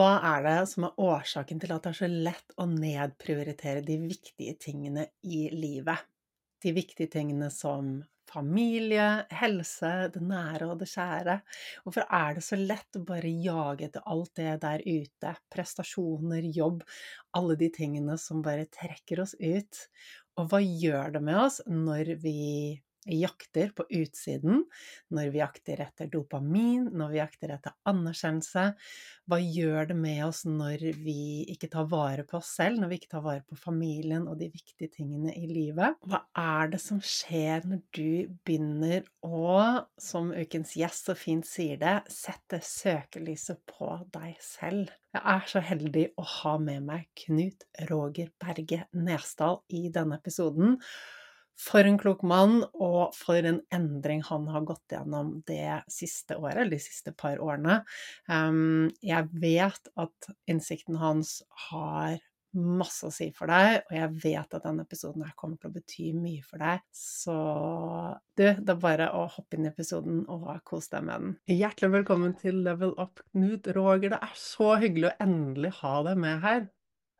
Hva er det som er årsaken til at det er så lett å nedprioritere de viktige tingene i livet? De viktige tingene som familie, helse, det nære og det kjære. Hvorfor er det så lett å bare jage etter alt det der ute? Prestasjoner, jobb, alle de tingene som bare trekker oss ut. Og hva gjør det med oss når vi jakter på utsiden, når vi jakter etter dopamin, når vi jakter etter anerkjennelse. Hva gjør det med oss når vi ikke tar vare på oss selv, når vi ikke tar vare på familien og de viktige tingene i livet? Hva er det som skjer når du begynner å, som ukens gjest så fint sier det, sette søkelyset på deg selv? Jeg er så heldig å ha med meg Knut Roger Berge Nesdal i denne episoden. For en klok mann, og for en endring han har gått gjennom det siste året, eller de siste par årene. Ehm, jeg vet at innsikten hans har masse å si for deg, og jeg vet at denne episoden her kommer til å bety mye for deg. Så du, det er bare å hoppe inn i episoden og kos deg med den. Hjertelig velkommen til Level Up, Knut Roger. Det er så hyggelig å endelig ha deg med her.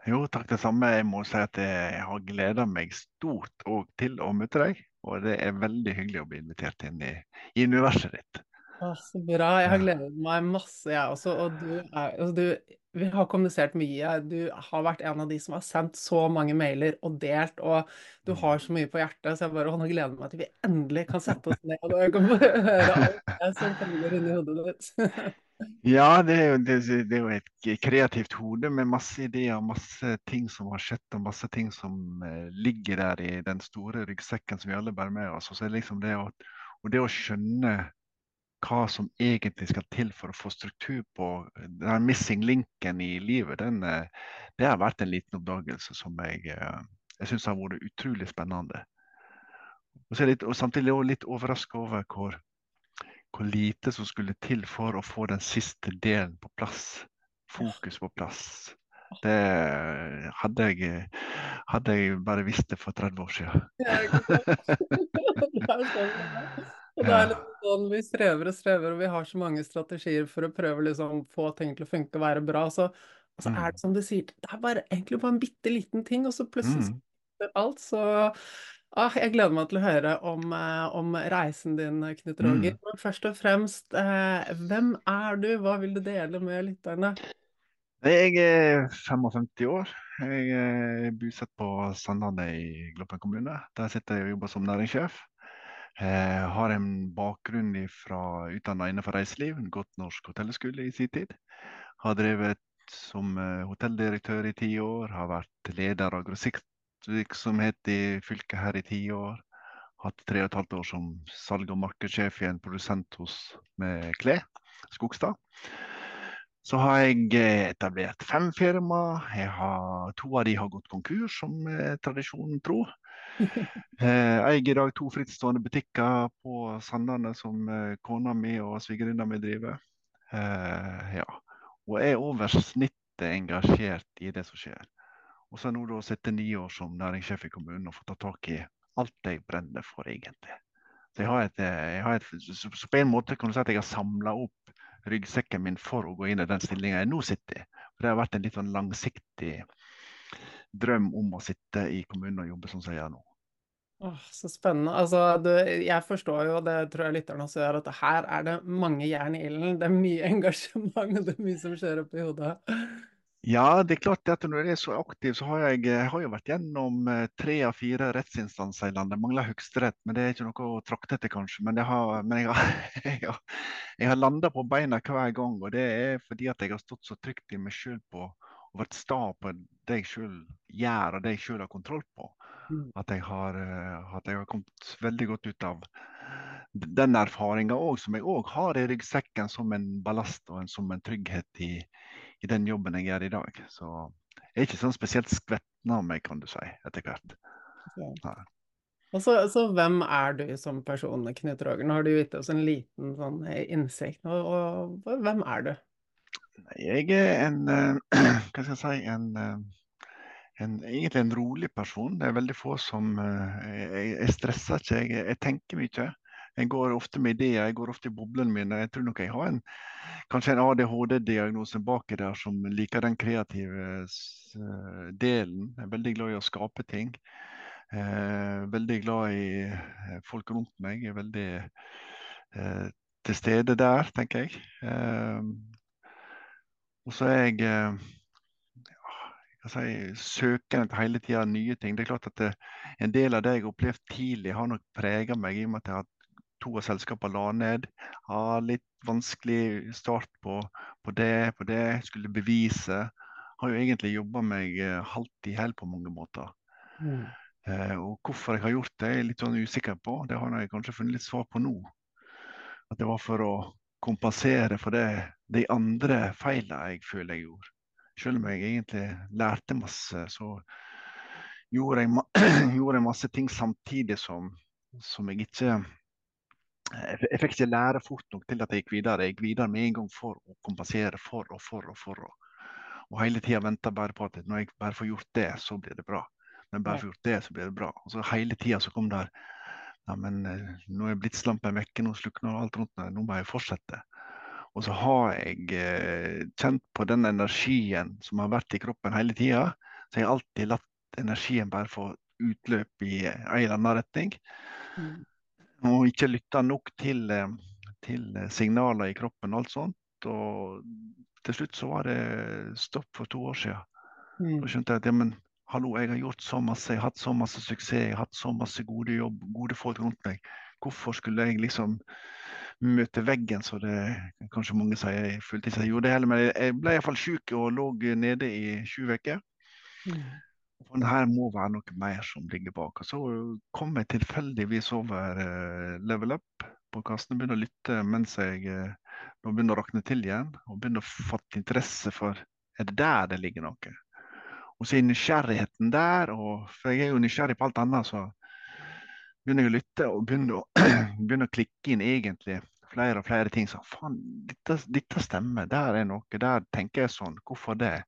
Jo, takk det samme. Jeg må si at jeg har gleda meg stort til å møte deg. Og det er veldig hyggelig å bli invitert inn i, i universet ditt. Å, så bra. Jeg har gledet meg masse, jeg også. Og du er altså du, Vi har kommunisert mye. Du har vært en av de som har sendt så mange mailer og delt, og du har så mye på hjertet, så jeg bare nå gleder meg til vi endelig kan sette oss ned og kan høre alt det som kommer inn i hodet ditt. Ja, det er, jo, det, det er, jo, et kreativt hode med masse ideer, masse ting som har skjedd og masse ting som uh, ligger der i den store ryggsekken som vi alle bærer med oss. Og liksom det å, og det å skjønne hva som egentlig skal til for å få struktur på den missing linken i livet, den, uh, det har vært en liten oppdagelse som jeg, jeg syns har vært utrolig spennende. Og, litt, og samtidig litt overraska over hvor hvor lite som skulle til for å få den siste delen på plass. Fokus på plass. Det hadde jeg, hadde jeg bare visst det for 30 år siden. sånn. Og det er litt sånn, Vi strever og strever, og vi har så mange strategier for å prøve liksom få ting til å funke og være bra. Så, så er det som du sier, det er bare, egentlig bare en bitte liten ting, og så plutselig mm. alt. Så Ah, jeg gleder meg til å høre om, eh, om reisen din, Knut Roger. Mm. Men først og fremst, eh, hvem er du? Hva vil du dele med lytterne? Jeg er 55 år. Jeg er bosatt på Sandane i Gloppen kommune. Der sitter jeg og jobber som næringssjef. Jeg har en bakgrunn fra utdanna innenfor reiseliv, godt norsk hotellskole i sin tid. Har drevet som eh, hotelldirektør i ti år, har vært leder av grossist virksomhet i fylket her i ti år. Hatt tre og et halvt år som salg- og markedssjef i en produsent hos med klær, Skogstad. Så har jeg etablert fem firma. Har, to av de har gått konkurs, som tradisjonen tro. Jeg eier i dag to frittstående butikker på Sandane som eh, kona mi og svigerinna mi driver. Eh, ja. Og er over snittet engasjert i det som skjer. Og så nå da sitter ni år som næringssjef i kommunen og får ta tak i alt jeg brenner for, egentlig. Så, et, eh, et, så på en måte kan du si at jeg har samla opp ryggsekken min for å gå inn i den stillinga jeg nå sitter i. For det har vært en litt sånn langsiktig drøm om å sitte i kommunen og jobbe sånn som jeg gjør nå. Åh, så spennende. Altså, du, jeg forstår jo, og det tror jeg lytterne også gjør, at her er det mange jern i ilden. Det er mye engasjement, og det er mye som skjer oppi hodet. Ja, det er klart at når jeg er så aktiv, så har jeg, jeg har jo vært gjennom eh, tre av fire rettsinstanser i landet. Jeg mangler Høyesterett, men det er ikke noe å trakte etter, kanskje. Men, har, men jeg har, jeg har, har landa på beina hver gang. Og det er fordi at jeg har stått så trygt i meg sjøl på og vært sta på det jeg sjøl gjør, og det jeg sjøl har kontroll på. Mm. At jeg har, eh, at jeg har kommet veldig godt ut av den erfaringa òg, som jeg òg har i ryggsekken som en ballast og en, som en trygghet i, i den jobben jeg gjør i dag. Så jeg er ikke sånn spesielt skvetten av meg, kan du si, etter hvert. Ja. Og så, så, hvem er du som person, Knut Roger? Nå har du gitt oss en liten sånn innsikt. Og, og, hvem er du? Jeg er en uh, Hva skal jeg si en, uh, en, egentlig en rolig person. Det er veldig få som uh, jeg, jeg, stresser ikke, jeg, jeg tenker mye. Jeg går ofte med ideer, jeg går ofte i boblene mine. Jeg tror nok jeg har en, kanskje en ADHD-diagnose baki der som liker den kreative eh, delen. Jeg er veldig glad i å skape ting. Eh, veldig glad i eh, folk rundt meg. Jeg er veldig eh, til stede der, tenker jeg. Eh, og så er jeg eh, hva skal si, søken etter hele tida nye ting. Det er klart at det, En del av det jeg har opplevd tidlig, har nok prega meg i og med at jeg har to av selskapene la ned. ha litt vanskelig start på, på det, på det. Skulle bevise. Har jo egentlig jobba meg eh, halvt i hæl på mange måter. Eh, og hvorfor jeg har gjort det, er jeg litt sånn usikker på. Det har jeg kanskje funnet litt svar på nå. At det var for å kompensere for det, de andre feilene jeg føler jeg gjorde. Selv om jeg egentlig lærte masse, så gjorde jeg, ma gjorde jeg masse ting samtidig som, som jeg ikke jeg, jeg fikk ikke lære fort nok til at jeg gikk videre. Jeg gikk videre med en gang for å kompensere for og for og for. Og, og hele tida venta bare på at når jeg bare får gjort det, så blir det bra. Når jeg bare får gjort det, så blir det bra. Og så hele tida så kom der ja, men eh, nå er blitslampen vekke, nå slukner alt rundt meg, nå må jeg fortsette. Og så har jeg eh, kjent på den energien som har vært i kroppen hele tida. Så jeg har alltid latt energien bare få utløp i en eller annen retning. Mm. Og ikke lytta nok til, eh, til, signaler i kroppen og alt sånt. Og til slutt så var det stopp for to år siden. Mm. Da skjønte jeg at ja, men hallo, jeg har gjort så masse, jeg har hatt så masse suksess, jeg har hatt så masse gode jobb, gode folk rundt meg. Hvorfor skulle jeg liksom møte veggen, så det kanskje mange sier jeg fulltid jeg gjorde det heller. Men jeg ble iallfall syk og lå nede i sju uker. Mm. Og her må være noe mer som ligger bak. Så kom jeg tilfeldigvis over uh, Level Up på kassen og å lytte mens jeg uh, begynner å rakne til igjen. Og begynner å fatte interesse for er det der det ligger noe. Og så er nysgjerrigheten der, og, for jeg er jo nysgjerrig på alt annet, så begynner jeg å lytte og begynner å, begynner å klikke inn egentlig flere og flere ting. Så faen, dette, dette, stemmer, der er noe, der tenker jeg sånn, hvorfor det?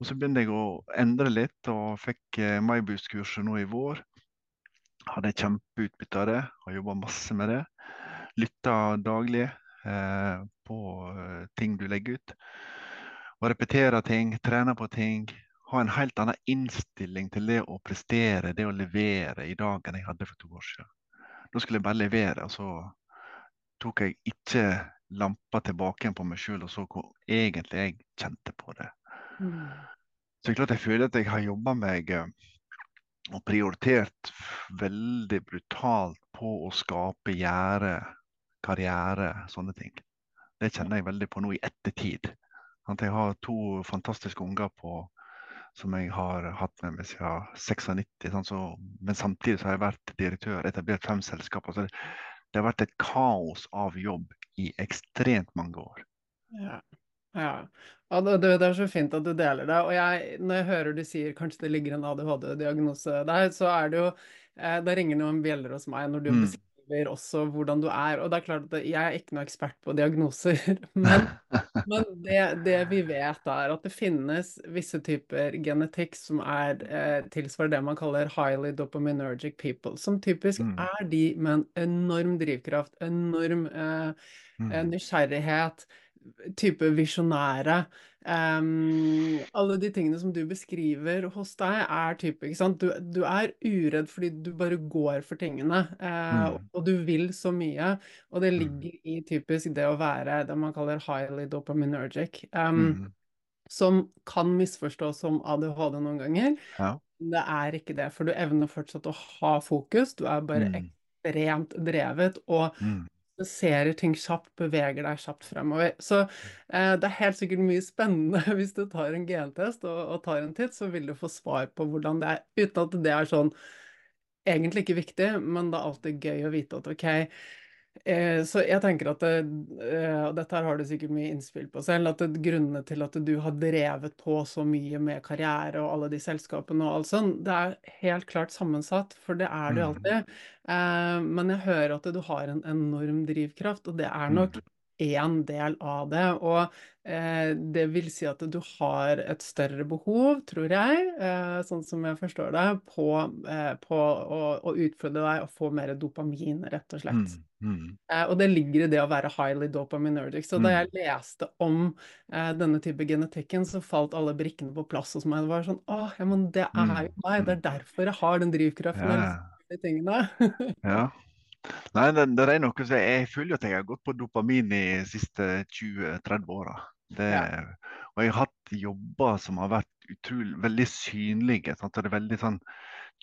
Og så begynte jeg å endre litt og fikk eh, MyBoost-kurset nå i vår. Hadde kjempeutbytte av det, har jobba masse med det. Lytta daglig eh, på eh, ting du legger ut. Og repeterer ting, trener på ting ha en helt annen innstilling til det å prestere, det å levere i dag enn jeg hadde for to år siden. Da skulle jeg bare levere, og så tok jeg ikke lampa tilbake igjen på meg sjøl og så hvor egentlig jeg kjente på det. Så klart jeg føler at jeg har jobba meg eh, og prioritert veldig brutalt på å skape gjerde, karriere, sånne ting. Det kjenner jeg veldig på nå i ettertid. At jeg har to fantastiske unger på som jeg har hatt med meg siden 96. Sånn, så, men samtidig så har jeg vært direktør, etablert fem selskaper. Så det, det, har vært et kaos av jobb i ekstremt mange år. Ja. Ja. ja det, det, er så fint at du deler det. Og jeg, når jeg hører du sier kanskje det ligger en ADHD-diagnose der, så er det jo eh, Da ringer noen bjeller hos meg når du mm. beskriver også hvordan du er. Og det er klart at jeg er ikke noe ekspert på diagnoser, men, men det, det, vi vet er at det finnes visse typer genetikk som er eh, tilsvarer det man kaller highly dopaminergic people, som typisk mm. er de med en enorm drivkraft, enorm eh, mm. nysgjerrighet, type visjonære. Um, alle de tingene som du beskriver hos deg, er type ikke sant? Du, du er uredd fordi du bare går for tingene, uh, mm. og du vil så mye. Og det mm. ligger i typisk det å være det man kaller highly dopaminergic. Um, mm. Som kan misforstås som ADHD noen ganger. Ja. Det er ikke det, for du evner fortsatt å ha fokus. Du er bare mm. ekstremt drevet. og ser ting kjapt, beveger deg kjapt fremover. Så eh, det er helt sikkert mye spennende hvis du tar en gentest og, og, tar en titt, så vil du få svar på hvordan det er, uten at det er sånn egentlig ikke viktig, men det er alltid gøy å vite at ok, Eh, så jeg tenker at det, eh, og dette her har du sikkert mye innspill på selv, at det, grunnene til at du har drevet på så mye med karriere og alle de selskapene og alt sånn, det er helt klart sammensatt, for det er det mm. alltid. Eh, men jeg hører at du har en enorm drivkraft, og det er nok én mm. del av det. Og eh, det vil si at du har et større behov, tror jeg, eh, sånn som jeg forstår det, på, eh, på å, å, utfordre deg og få mer dopamin, rett og slett. Mm, mm. Eh, og det ligger i det å være highly dopaminergic. Så da jeg mm. leste om eh, denne type genetikken, så falt alle brikkene på plass hos meg. Det var sånn Å, ja, men det er jo mm, meg. Det er derfor jeg har den drivkraften. Ja. De tingene. ja. Nei, det, det, er noe som jeg, føler at jeg har gått på dopamin i de siste 20-30 åra. Ja. Og jeg har hatt jobber som har vært utrolig, veldig synlige. Sant? Det er veldig sånn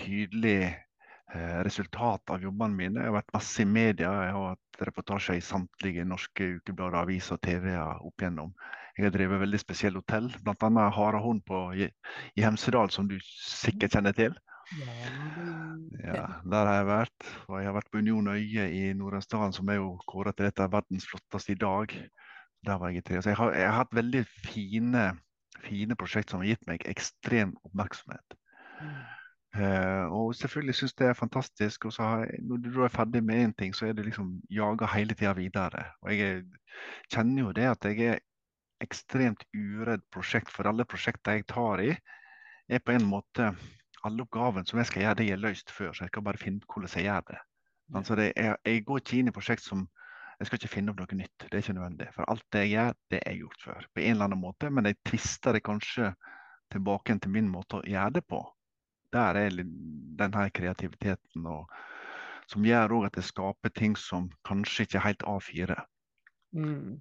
tydelig eh, resultat av jobbene mine. Jeg har vært masse i media. Jeg har hatt reportasjer i samtlige norske ukeblader, aviser og TV-er opp igjennom. Jeg har drevet veldig spesielle hotell, bl.a. Harahorn på, i, i Hemsedal, som du sikkert kjenner til. Ja, der har jeg vært. Og jeg har vært på Union Øye i Nord-Østerdalen, som er jo kåret til et av verdens flotteste i dag. Der var jeg i tre. Så jeg har, jeg har hatt veldig fine, fine prosjekt som har gitt meg ekstrem oppmerksomhet. Mm. Uh, og selvfølgelig syns det er fantastisk. Og så har jeg, når du er ferdig med én ting, så er det liksom jaga hele tida videre. Og jeg kjenner jo det at jeg er ekstremt uredd prosjekt, for alle prosjekter jeg tar i, er på en måte alle oppgavene som jeg skal gjøre, det er løst før. Så jeg skal bare finne hvordan jeg gjør det. Altså det er, jeg går ikke inn i prosjekt som jeg skal ikke finne opp noe nytt. Det er ikke nødvendig. For alt det jeg gjør, det er gjort før. På en eller annen måte. Men jeg tvister det kanskje tilbake til min måte å gjøre det på. Der er denne kreativiteten og, som gjør at jeg skaper ting som kanskje ikke er helt A4. Mm.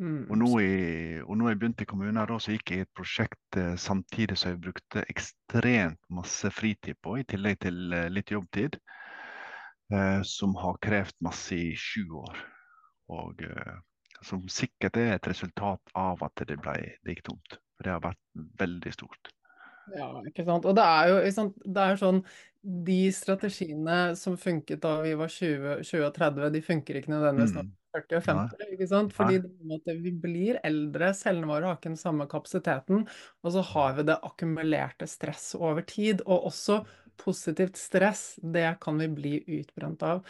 Mm. Og, nå i, og nå jeg begynte i kommunen, da, så gikk jeg i et prosjekt eh, samtidig som jeg brukte ekstremt masse fritid på, i tillegg til eh, litt jobbtid, eh, som har krevd masse i sju år. Og eh, som sikkert er et resultat av at det ble det gikk tomt. For det har vært veldig stort. Ja, ikke sant. Og det er jo det er sånn De strategiene som funket da vi var 20, 20 og 30, de funker ikke nødvendigvis mm. 40 og 50. ikke sant? Fordi det, vi blir eldre, cellene våre har ikke den samme kapasiteten, og så har vi det akkumulerte stress over tid. Og også positivt stress, det kan vi bli utbrent av.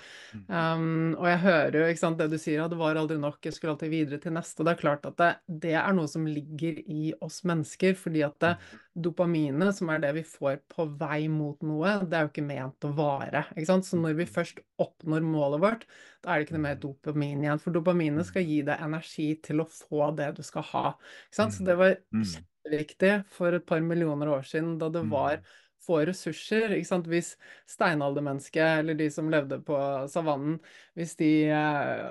Um, og jeg hører jo ikke sant, det du sier, at det var aldri nok, jeg skulle alltid videre til neste. Og det er klart at det, det er noe som ligger i oss mennesker, fordi at det, dopaminet, som er det vi får på vei mot noe, det er jo ikke ment å vare. ikke sant? Så når vi først oppnår målet vårt, da er det ikke noe mer dopamin igjen. For dopaminet skal gi deg energi til å få det du skal ha. ikke sant? Så det var kjempeviktig for et par millioner år siden, da det var få ressurser. Ikke sant? Hvis steinaldermennesket, eller de som levde på savannen, hvis de eh,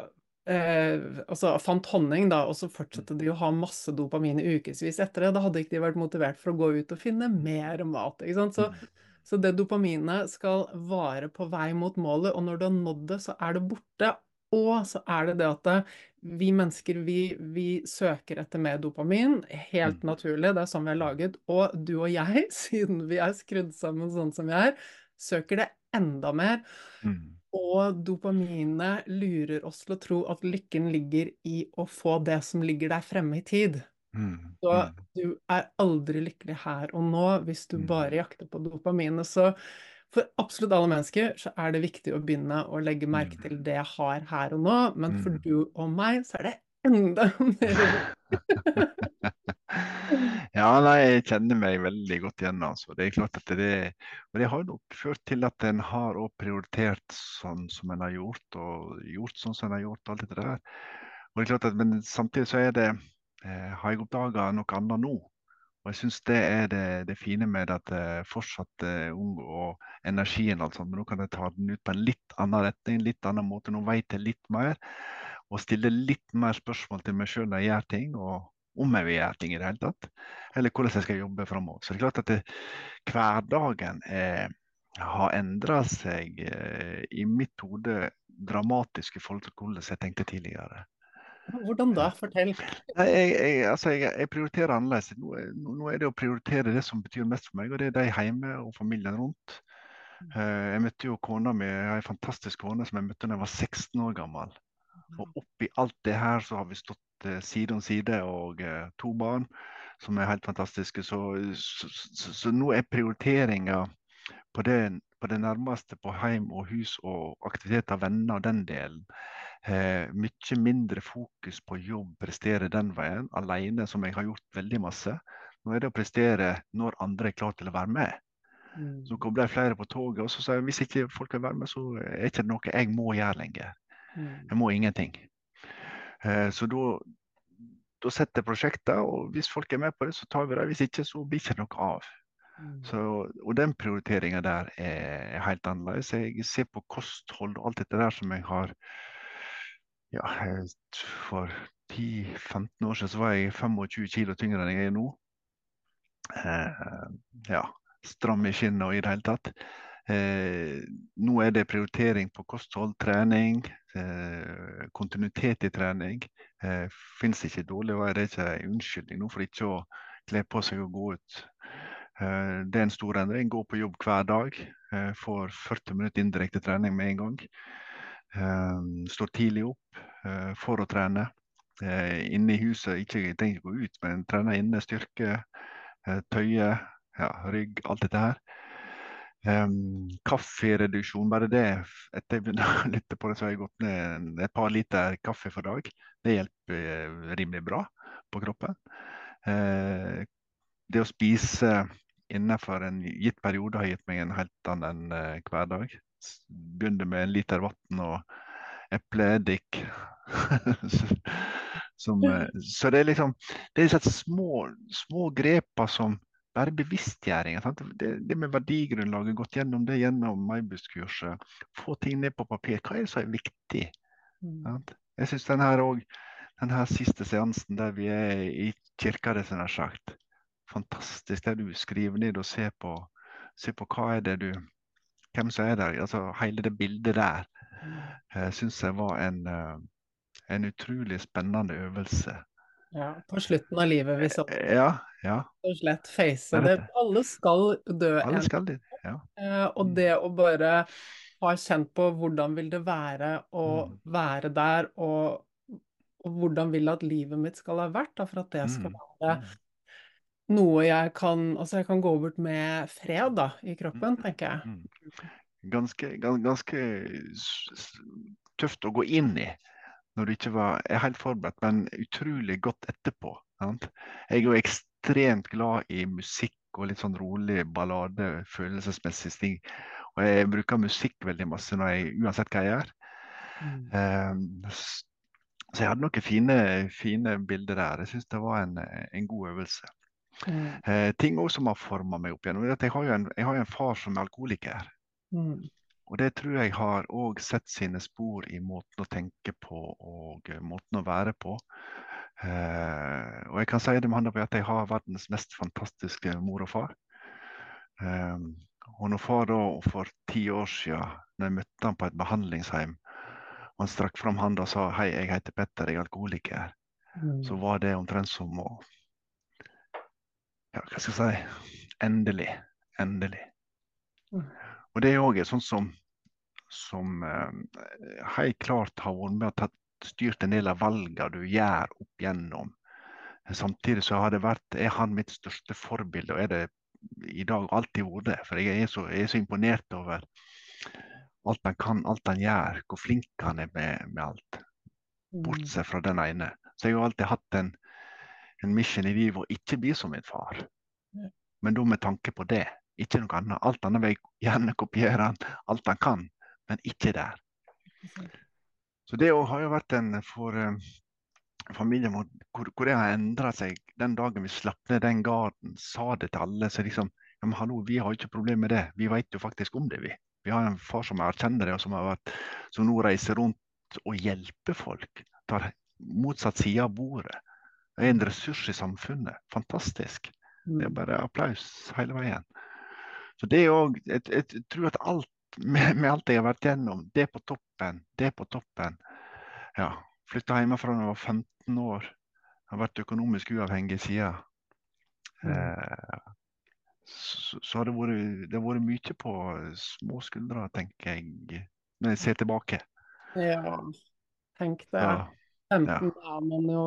eh, altså fant honning, da, og så fortsatte de å ha masse dopamin i ukevis etter det, da hadde ikke de vært motivert for å gå ut og finne mer mat. ikke sant? Så, så det dopaminet skal vare på vei mot målet, og når du har nådd det, så er det borte. Og så er det det at vi mennesker, vi, vi, søker etter mer dopamin. Helt mm. naturlig, det er sånn vi er laget. Og du og jeg, siden vi er skrudd sammen sånn som vi er, søker det enda mer. Mm. Og dopaminet lurer oss til å tro at lykken ligger i å få det som ligger der fremme i tid. Mm. Så mm. du er aldri lykkelig her og nå hvis du bare jakter på dopaminet. Så for absolutt alle mennesker så er det viktig å begynne å legge merke mm. til det jeg har her og nå, men for mm. du og meg så er det enda mer Ja, nei, jeg kjenner meg veldig godt igjen. altså. Det er klart at det, og det har nok ført til at en har prioritert sånn som en har gjort, og gjort sånn som en har gjort. alt det der. Og det er klart at, Men samtidig så er det, eh, har jeg oppdaga noe annet nå. Og jeg syns det er det, det, fine med at jeg eh, fortsatt er eh, ung og energien, altså. Men nå kan jeg ta den ut på en litt annen retning, litt annen måte. Nå vet jeg litt mer. Og stille litt mer spørsmål til meg sjøl når jeg gjør ting, og om jeg vil gjøre ting i det hele tatt. Eller hvordan jeg skal jobbe framover. Så det er klart at det, hverdagen er, har endra seg eh, i mitt hode dramatisk i forhold til hvordan jeg tenkte tidligere. Hvordan da? Fortell. Jeg, jeg, altså jeg, jeg prioriterer annerledes. Nå, nå, er det å prioritere det som betyr mest for meg, og det er de hjemme og familien rundt. Uh, jeg møtte jo kona mi, jeg har en fantastisk kone som jeg møtte da jeg var 16 år gammel. Og oppi alt det her så har vi stått uh, side om side og uh, to barn som er helt fantastiske. Så, så, så, så nå er prioriteringa på det, på det nærmeste på heim og hus og aktiviteter, venner og den delen eh, mye mindre fokus på jobb, prestere den veien alene, som jeg har gjort veldig masse. Nå er det å prestere når andre er klare til å være med. Mm. Så kobler jeg flere på toget, og så sier jeg hvis ikke folk vil være med, så er det ikke noe jeg må gjøre lenger. Mm. Jeg må ingenting. Eh, så da setter jeg prosjektet, og hvis folk er med på det, så tar vi det. Hvis ikke, så blir det ikke noe av. Mm. Så, og den prioriteringa der er helt annerledes. Jeg ser på kosthold og alt dette der som jeg har ja, for 10-15 år siden så var jeg 25 kilo tyngre enn jeg er nå. eh, ja, stram i skinnet og i det hele tatt. Eh, nå er det prioritering på kosthold, trening, eh, kontinuitet i trening. Eh, Fins ikke dårlig vær, det er ikke en unnskyldning nå for ikke å kle på seg og gå ut. Eh, det er en stor endring. Gå på jobb hver dag. Eh, får 40 minutter indirekte trening med en gang. Eh, står tidlig opp for å trene. Inne i huset, ikke tenk å gå ut, men trener inne. Styrke, tøye, ja, rygg, alt dette her. Um, kaffereduksjon, bare det. Etter jeg begynner å lytte på det, så har jeg gått ned et par liter kaffe for dag. Det hjelper rimelig bra på kroppen. Det å spise innenfor en gitt periode har gitt meg en helt annen uh, hverdag. Begynner med en liter vann og epleeddik. som, uh, så det er liksom Det er disse små, små grepa som bare bevisstgjøring. Det, det, med verdigrunnlaget, gått gjennom det gjennom Maibus-kurset. Få ting ned på papir. Hva er det som er viktig? Mm. Jeg syns denne, denne siste seansen der vi er i kirka, det som er sagt, fantastisk. det du skriver ned og ser på, ser på hva er det du Hvem som er der. altså Hele det bildet der uh, syns jeg var en, uh, en utrolig spennende øvelse. Ja, på slutten av livet, hvis sånn ja, ja. og slett face det. Alle skal dø Alle skal det, ja. Eh, og mm. det å bare ha kjent på hvordan vil det være å mm. være der, og, og, hvordan vil at livet mitt skal ha vært, da, for at det skal mm. være. Noe jeg kan Altså, jeg kan gå bort med fred da, i kroppen, mm. tenker jeg. Ganske, ganske tøft å gå inn i når du ikke var helt forberedt, men utrolig godt etterpå. Sant? Jeg er jo ekstremt glad i musikk og litt sånn rolig ballade, følelsesmessig ting. Og jeg bruker musikk veldig masse jeg, uansett hva jeg gjør. Mm. Um, så jeg hadde noen fine, fine bilder der. Jeg syns det var en, en god øvelse. Mm. Uh, ting også som har forma meg opp igjennom. Jeg har jo en, jeg har en far som er alkoholiker. Mm. Og Det tror jeg har òg sett sine spor i måten å tenke på og eh, måten å være på. Eh, og jeg kan si det med handa på at jeg har verdens mest fantastiske mor og far. Eh, og når far da for ti år siden, når jeg møtte han på et behandlingsheim, og han strakk fram handa og sa hei, jeg heter Petter, jeg er alkoholiker, mm. så var det omtrent som å Ja, hva skal jeg si? Endelig. Endelig. Mm. Og det er òg sånn som som eh, helt klart har vært med og styrt en del av valgene du gjør opp gjennom. Samtidig så har det vært, er han mitt største forbilde, og er det i dag alltid vært det. For jeg er, så, jeg er så imponert over alt han kan, alt han gjør, hvor flink han er med, med alt. Mm. Bortsett fra den ene. Så jeg har alltid hatt en, en mission i livet å ikke bli som min far. Men da med tanke på det, ikke noe annet. Alt annet vil jeg gjerne kopiere alt han kan men ikke der. Så det har jo vært en for uh, familien vår hvor, hvor det har endra seg den dagen vi slapp ned den garden, sa det til alle. så liksom, ja, men hallo, Vi har ikke problem med det, vi vet jo faktisk om det. Vi Vi har en far som erkjenner det, og som, har vært, som nå reiser rundt og hjelper folk. Tar motsatt side av bordet. Det er en ressurs i samfunnet. Fantastisk. Det er mm. bare applaus hele veien. Så det er jo, jeg, tror at alt med, med, alt jeg har vært gjennom. Det på toppen, det på toppen. Ja. Flytta hjemmefra da jeg var 15 år. Jeg Har vært økonomisk uavhengig siden. Mm. Eh, så, så har det, vært, det har vært mye på små skuldre, tenker jeg, når jeg ser tilbake. Ja, tenk det. Ja. 15 ja. er man jo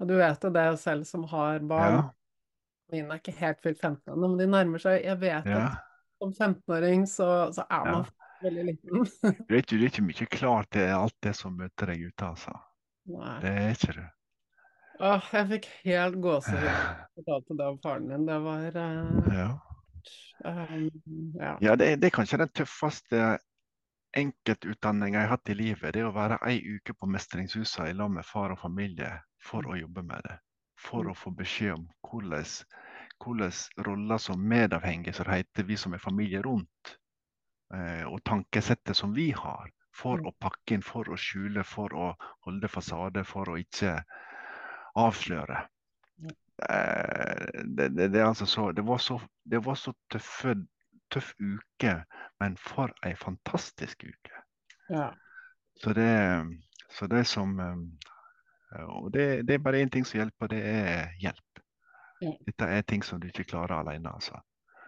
Og du vet jo det selv som har barn. Ja. Mine er ikke helt fylt 15 ennå, men de nærmer seg. Jeg vet ja. at som 15-åring så, så, er man veldig liten. du, er ikke, du er ikke mye klar til alt det som møter deg ute, altså. Nei. Det er ikke du. Åh, jeg fikk helt gåsehud da jeg fortalte det om faren din. Det var uh, Ja. Um, ja. ja det, det, er kanskje den tøffeste enkeltutdanninga jeg har hatt i livet. Det å være ei uke på Mestringshuset i lag med far og familie for å jobbe med det. For å få beskjed om hvordan hvordan roller som medavhengige, som det heter, vi som er familie rundt, eh, og tankesettet som vi har, for mm. å pakke inn, for å skjule, for å holde fasade, for å ikke avsløre. eh, det, det, det, er altså så, det var så, det var så tøffe, tøff uke, men for ei fantastisk uke. Ja. Så det, så det som eh, Og det, det er bare én ting som hjelper, det er hjelp. Ja. Dette er ting som du ikke klarer alene, altså.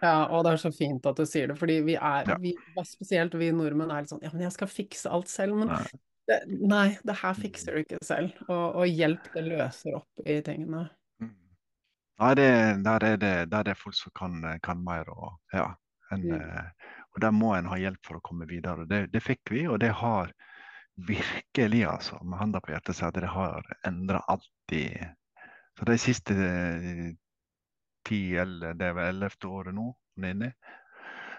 Ja, og det er så fint at du sier det, fordi vi er, Ja. vi, spesielt vi nordmenn er litt sånn Ja, men jeg skal fikse alt selv. Men Nei. det, nei, det her fikser du ikke selv. Og, og hjelp, det løser opp i tingene. Mm. Nei, det, der, er det, der er det folk som kan, kan mer. Og, ja, enn, Mm. eh, og der må en ha hjelp for å komme videre. Det, det fikk vi, og det har virkelig, altså, med hånda på hjertet, sagt at det har endra alt i Så de siste eh, ti eller det er vel ellevte året nå, er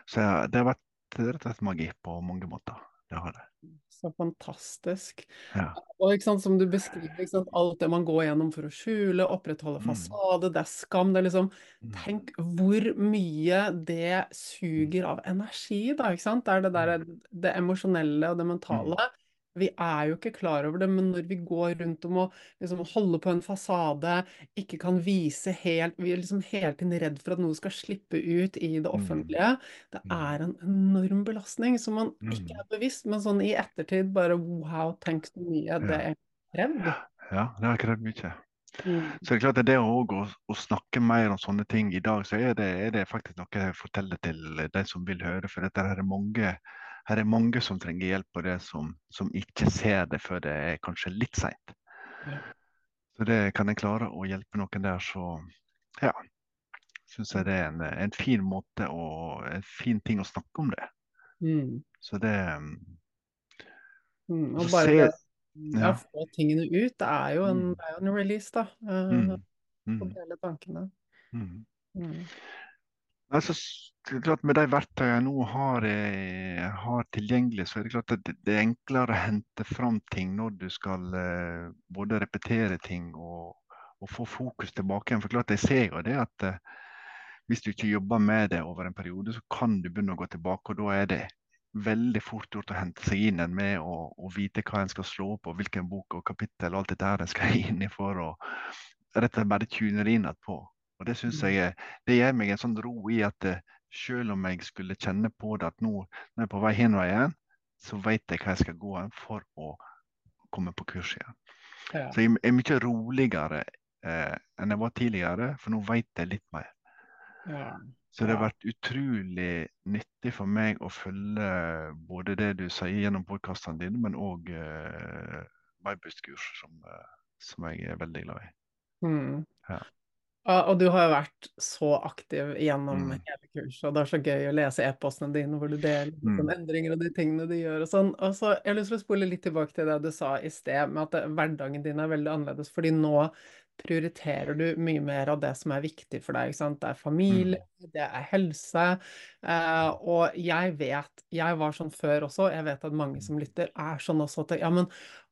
så det har vært rett og slett magi på mange måter. Det har det. Så fantastisk. Ja. Og sant, som du beskriver, sant, alt det man går gjennom for å skjule, opprettholde Mm. fasade, det er skam, det er liksom Mm. Tenk hvor mye det suger av energi, da, ikke sant? Det er det der, det emosjonelle og det mentale. Vi er jo ikke klar over det, men når vi går rundt om og liksom holder på en fasade, ikke kan vise helt Vi er liksom hele tiden redd for at noe skal slippe ut i det Mm. offentlige. Det Mm. er en enorm belastning som man ikke Mm. er bevisst, men sånn i ettertid bare wow, tenk så mye det er krevd. ja, det har krevd mye. Mm. Så det er klart at det å, å, snakke mer om sånne ting i dag, så er det, er det faktisk noe jeg forteller til de som vil høre. For dette er mange, her er mange som trenger hjelp, og det som, som ikke ser det før det er kanskje litt seint. Ja. Så det kan jeg klare å hjelpe noen der, så ja. Syns jeg det er en, en fin måte og en fin ting å snakke om det. Mm. Så det Mm. Og bare å ja, ja. få tingene ut, det er jo en, Mm. er en release, da. Uh, mm, Å mm, dele tankene. mm. Det er klart Med de verktøyene jeg nå har, eh, har tilgjengelig, så er det klart at det, det er enklere å hente fram ting når du skal eh, både repetere ting og, og få fokus tilbake igjen. For klart, jeg ser jo det at eh, hvis du ikke jobber med det over en periode, så kan du begynne å gå tilbake. Og da er det veldig fort gjort å hente seg inn en med å, å vite hva en skal slå og hvilken bok og kapittel og alt dette her en skal inn i for å rett og slett bare tune det inn igjen på. Og det syns jeg er det gir meg en sånn ro i at eh, selv om jeg skulle kjenne på det at nå når jeg er på vei henveien, så vet jeg hva jeg skal gå for å komme på kurs igjen. Ja. Så jeg er mye roligere eh, enn jeg var tidligere, for nå vet jeg litt mer. Ja. Så det har vært utrolig nyttig for meg å følge både det du sier gjennom podkastene dine, men òg eh, Vibust-kurs, som, eh, som jeg er veldig glad i. Mm. Ja. Ja, og du har jo vært så aktiv gjennom Mm. hele kurset, og det er så gøy å lese e-postene dine hvor du deler Mm. endringer og de tingene du gjør og sånn. Og så jeg har lyst til å spole litt tilbake til det du sa i sted, med at det, hverdagen din er veldig annerledes, fordi nå prioriterer du mye mer av det som er viktig for deg, ikke sant. Det er familie, det er helse, eh, og jeg vet, jeg var sånn før også, jeg vet at mange som lytter er sånn også at ja, men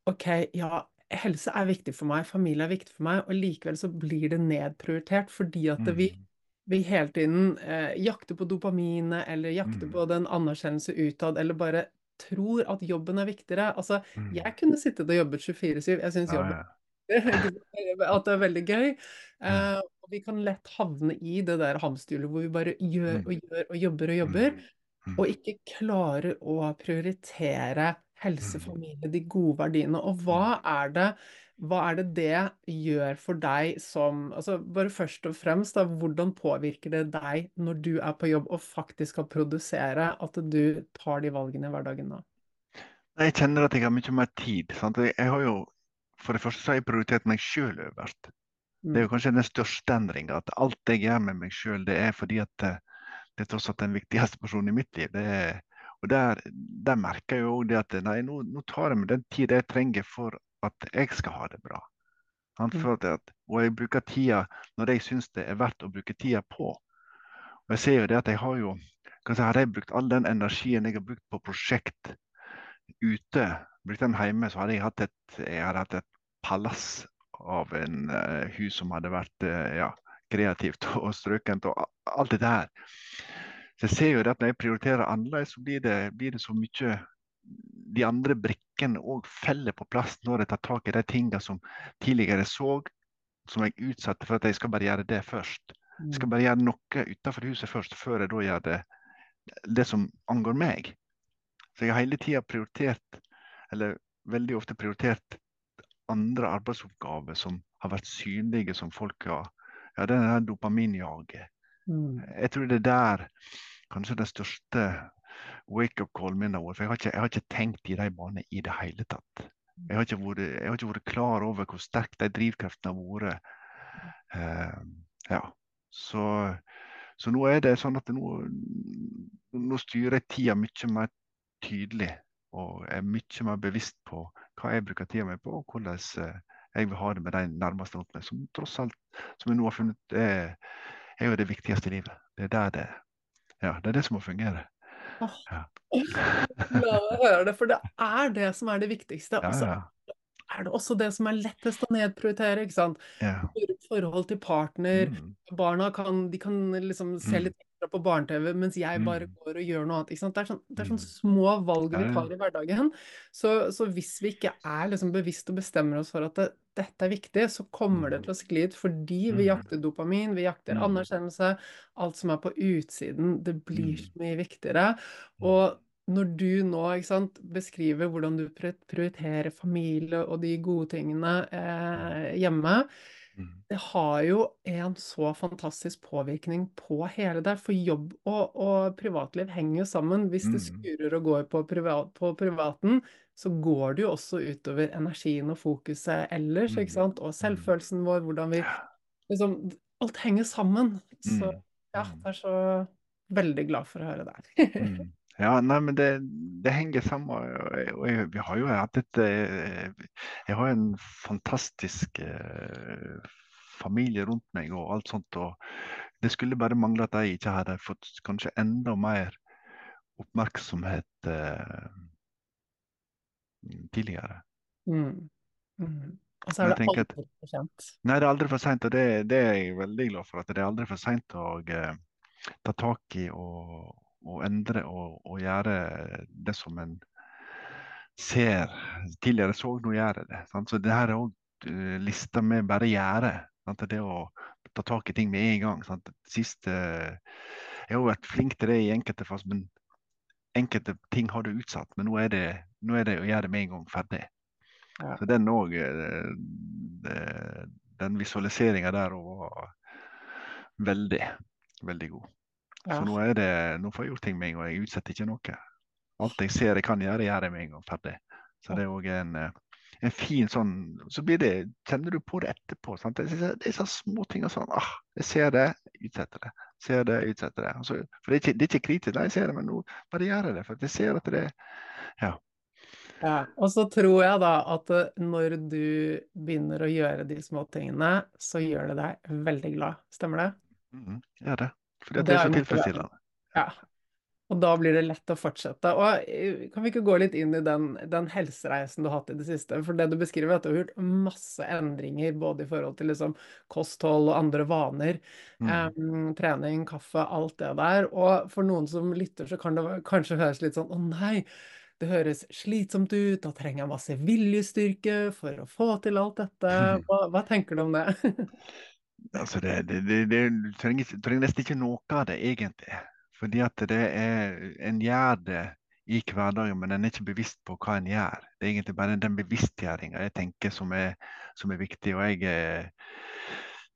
ok, ja, helse er viktig for meg, familie er viktig for meg, og likevel så blir det nedprioritert fordi at vi, Mm. vi hele tiden eh, jakter på dopaminet, eller jakter Mm. på den anerkjennelse utad, eller bare tror at jobben er viktigere. Altså, Mm. jeg kunne sittet og jobbet 24-7, jeg syns Ja, jobben at det er veldig gøy. Eh, og vi kan lett havne i det der hamsterhjulet hvor vi bare gjør Mm. og gjør og jobber og jobber, Mm. Mm. og ikke klarer å prioritere helse, Mm. familie, de gode verdiene. Og hva er det hva er det det gjør for deg som altså Bare først og fremst, da, hvordan påvirker det deg når du er på jobb og faktisk skal produsere, at du tar de valgene i hverdagen da? Jeg kjenner at jeg har mye mer tid. Sant? Jeg, har jo, for det første så har jeg prioritert meg sjøl øverst. Det er jo kanskje den største endringa. At alt jeg gjør med meg sjøl, det er fordi at eh, det er tross alt den viktigste personen i mitt liv. Det er, og der, der merker jeg jo det at nei, nå, nå tar jeg meg den tid jeg trenger for at jeg skal ha det bra. Mm. At, og jeg bruker tida når jeg syns det er verdt å bruke tida på. Og jeg ser jo det at jeg har jo Kanskje hadde jeg brukt all den energien jeg har brukt på prosjekt ute, brukt den hjemme, så hadde jeg hatt et, jeg hatt et palass av en uh, hus som hadde vært uh, ja, kreativt og strøkent og alt det her. Så jeg ser jo at når jeg prioriterer annerledes, så blir det, blir det så mye De andre brikkene òg faller på plass når jeg tar tak i de tingene som tidligere så som jeg utsatte for at jeg skal bare gjøre det først. Jeg skal Mm. bare gjøre noe utenfor huset først, før jeg da gjør det, det som angår meg. Så jeg har hele tida prioritert, eller veldig ofte prioritert, andre arbeidsoppgaver som har vært synlige, som folk har Ja, det er dopaminjaget. Mm. Jeg tror det er der kanskje den største wake-up-callen min har vært. For jeg har, ikke, jeg har ikke tenkt i de banene i det hele tatt. Jeg har vært, jeg har ikke vært klar over hvor sterke de drivkreftene har vært. Eh, ja. Så, så nå er det sånn at nå, nå styrer jeg tida mye mer tydelig. Og er mye mer bevisst på hva jeg bruker tida mi på, og hvordan eh, jeg vil ha det med de nærmeste rundt meg. Som tross alt, som jeg nå har funnet, er, er jo det viktigste i livet. Det er det Ja, det er det som må fungere. Åh, Ja. La meg høre det, for det er det som er det viktigste. Ja, ja. er det også det som er lettest å nedprioritere, ikke sant? ja. Forhold til partner, Mm, barna kan, de kan liksom se Mm. litt på barne-TV, mens jeg bare Mm. går og gjør noe annet. Det er sånn, det er sånn, små valg vi tar i hverdagen. Så, så hvis vi ikke er liksom bevisst og bestemmer oss for at det, dette er viktig, så kommer det Mm. til å skli ut fordi vi jakter dopamin, vi jakter anerkjennelse, alt som er på utsiden, det blir så mye viktigere. Og når du nå sant, beskriver hvordan du prioriterer familie og de gode tingene eh, hjemme, Mm. Det har jo en så fantastisk påvirkning på hele det. For jobb og, og privatliv henger jo sammen. Hvis det Mm. skurer og går på, privat, på privaten, så går det jo også utover energien og fokuset ellers, Mm. ikke sant? Og selvfølelsen vår, hvordan vi liksom Alt henger sammen. Så Mm. ja, jeg er så veldig glad for å høre det. Ja, nei, men det, det henger sammen. Og jeg, vi har jo hatt et eh, Jeg har en fantastisk eh, familie rundt meg og alt sånt. Og det skulle bare mangle at jeg ikke hadde fått kanskje enda mer oppmerksomhet eh, tidligere. Mm. Mm. Og så er det aldri at- for sent. Nei, det er aldri for sent, og det, det er jeg veldig glad for. At det er aldri for sent å eh, ta tak i og, og endre og, og gjøre det som en ser tidligere så, nå gjør jeg det. Sant? Så det her er òg lista med bare. Sant? Det å ta tak i ting med en gang. Sant? Siste, jeg har vært flink til det i enkelte faser, men enkelte ting har du utsatt. Men nå er det, nå er det å gjøre det med en gang ferdig. Ja. Så den òg Den visualiseringa der òg var veldig, veldig god. Ja. Så nå er det, nå får jeg gjort ting med en gang. Jeg utsetter ikke noe. Alt jeg ser jeg kan gjøre, gjør jeg med en gang ferdig. Så det er òg en, eh, en fin sånn Så blir det, kjenner du på det etterpå. Sant? Det, er, sånne små ting og sånn ah, Jeg ser det, utsetter det. Ser det, utsetter det. Altså, for det er, ikke, det er ikke kritisk, nei, jeg ser det, men nå bare gjør jeg det. For jeg ser at det Ja, og så tror jeg da at eh, når du begynner å gjøre de små tingene, så gjør det deg veldig glad. Stemmer det? mm, gjør det. Fordi det det er er så tilfredsstillende. Ja. Og da blir det lett å fortsette. Og eh, kan vi ikke gå litt inn i den, den helsereisen du har hatt i det siste? For det du beskriver, er at du har gjort masse endringer både i forhold til liksom kosthold og andre vaner. Mm. Um, trening, kaffe, alt det der. Og for noen som lytter, så kan det kanskje høres litt sånn Å nei, det høres slitsomt ut, da trenger jeg masse viljestyrke for å få til alt dette. Hva, hva tenker du om det? Altså det, det, det, det, trenger, trenger nesten ikke noe av det, egentlig. Fordi at det er En gjør det i hverdagen, men en er ikke bevisst på hva en gjør. Det er egentlig bare den bevisstgjøringa jeg tenker som er, som er viktig. Og jeg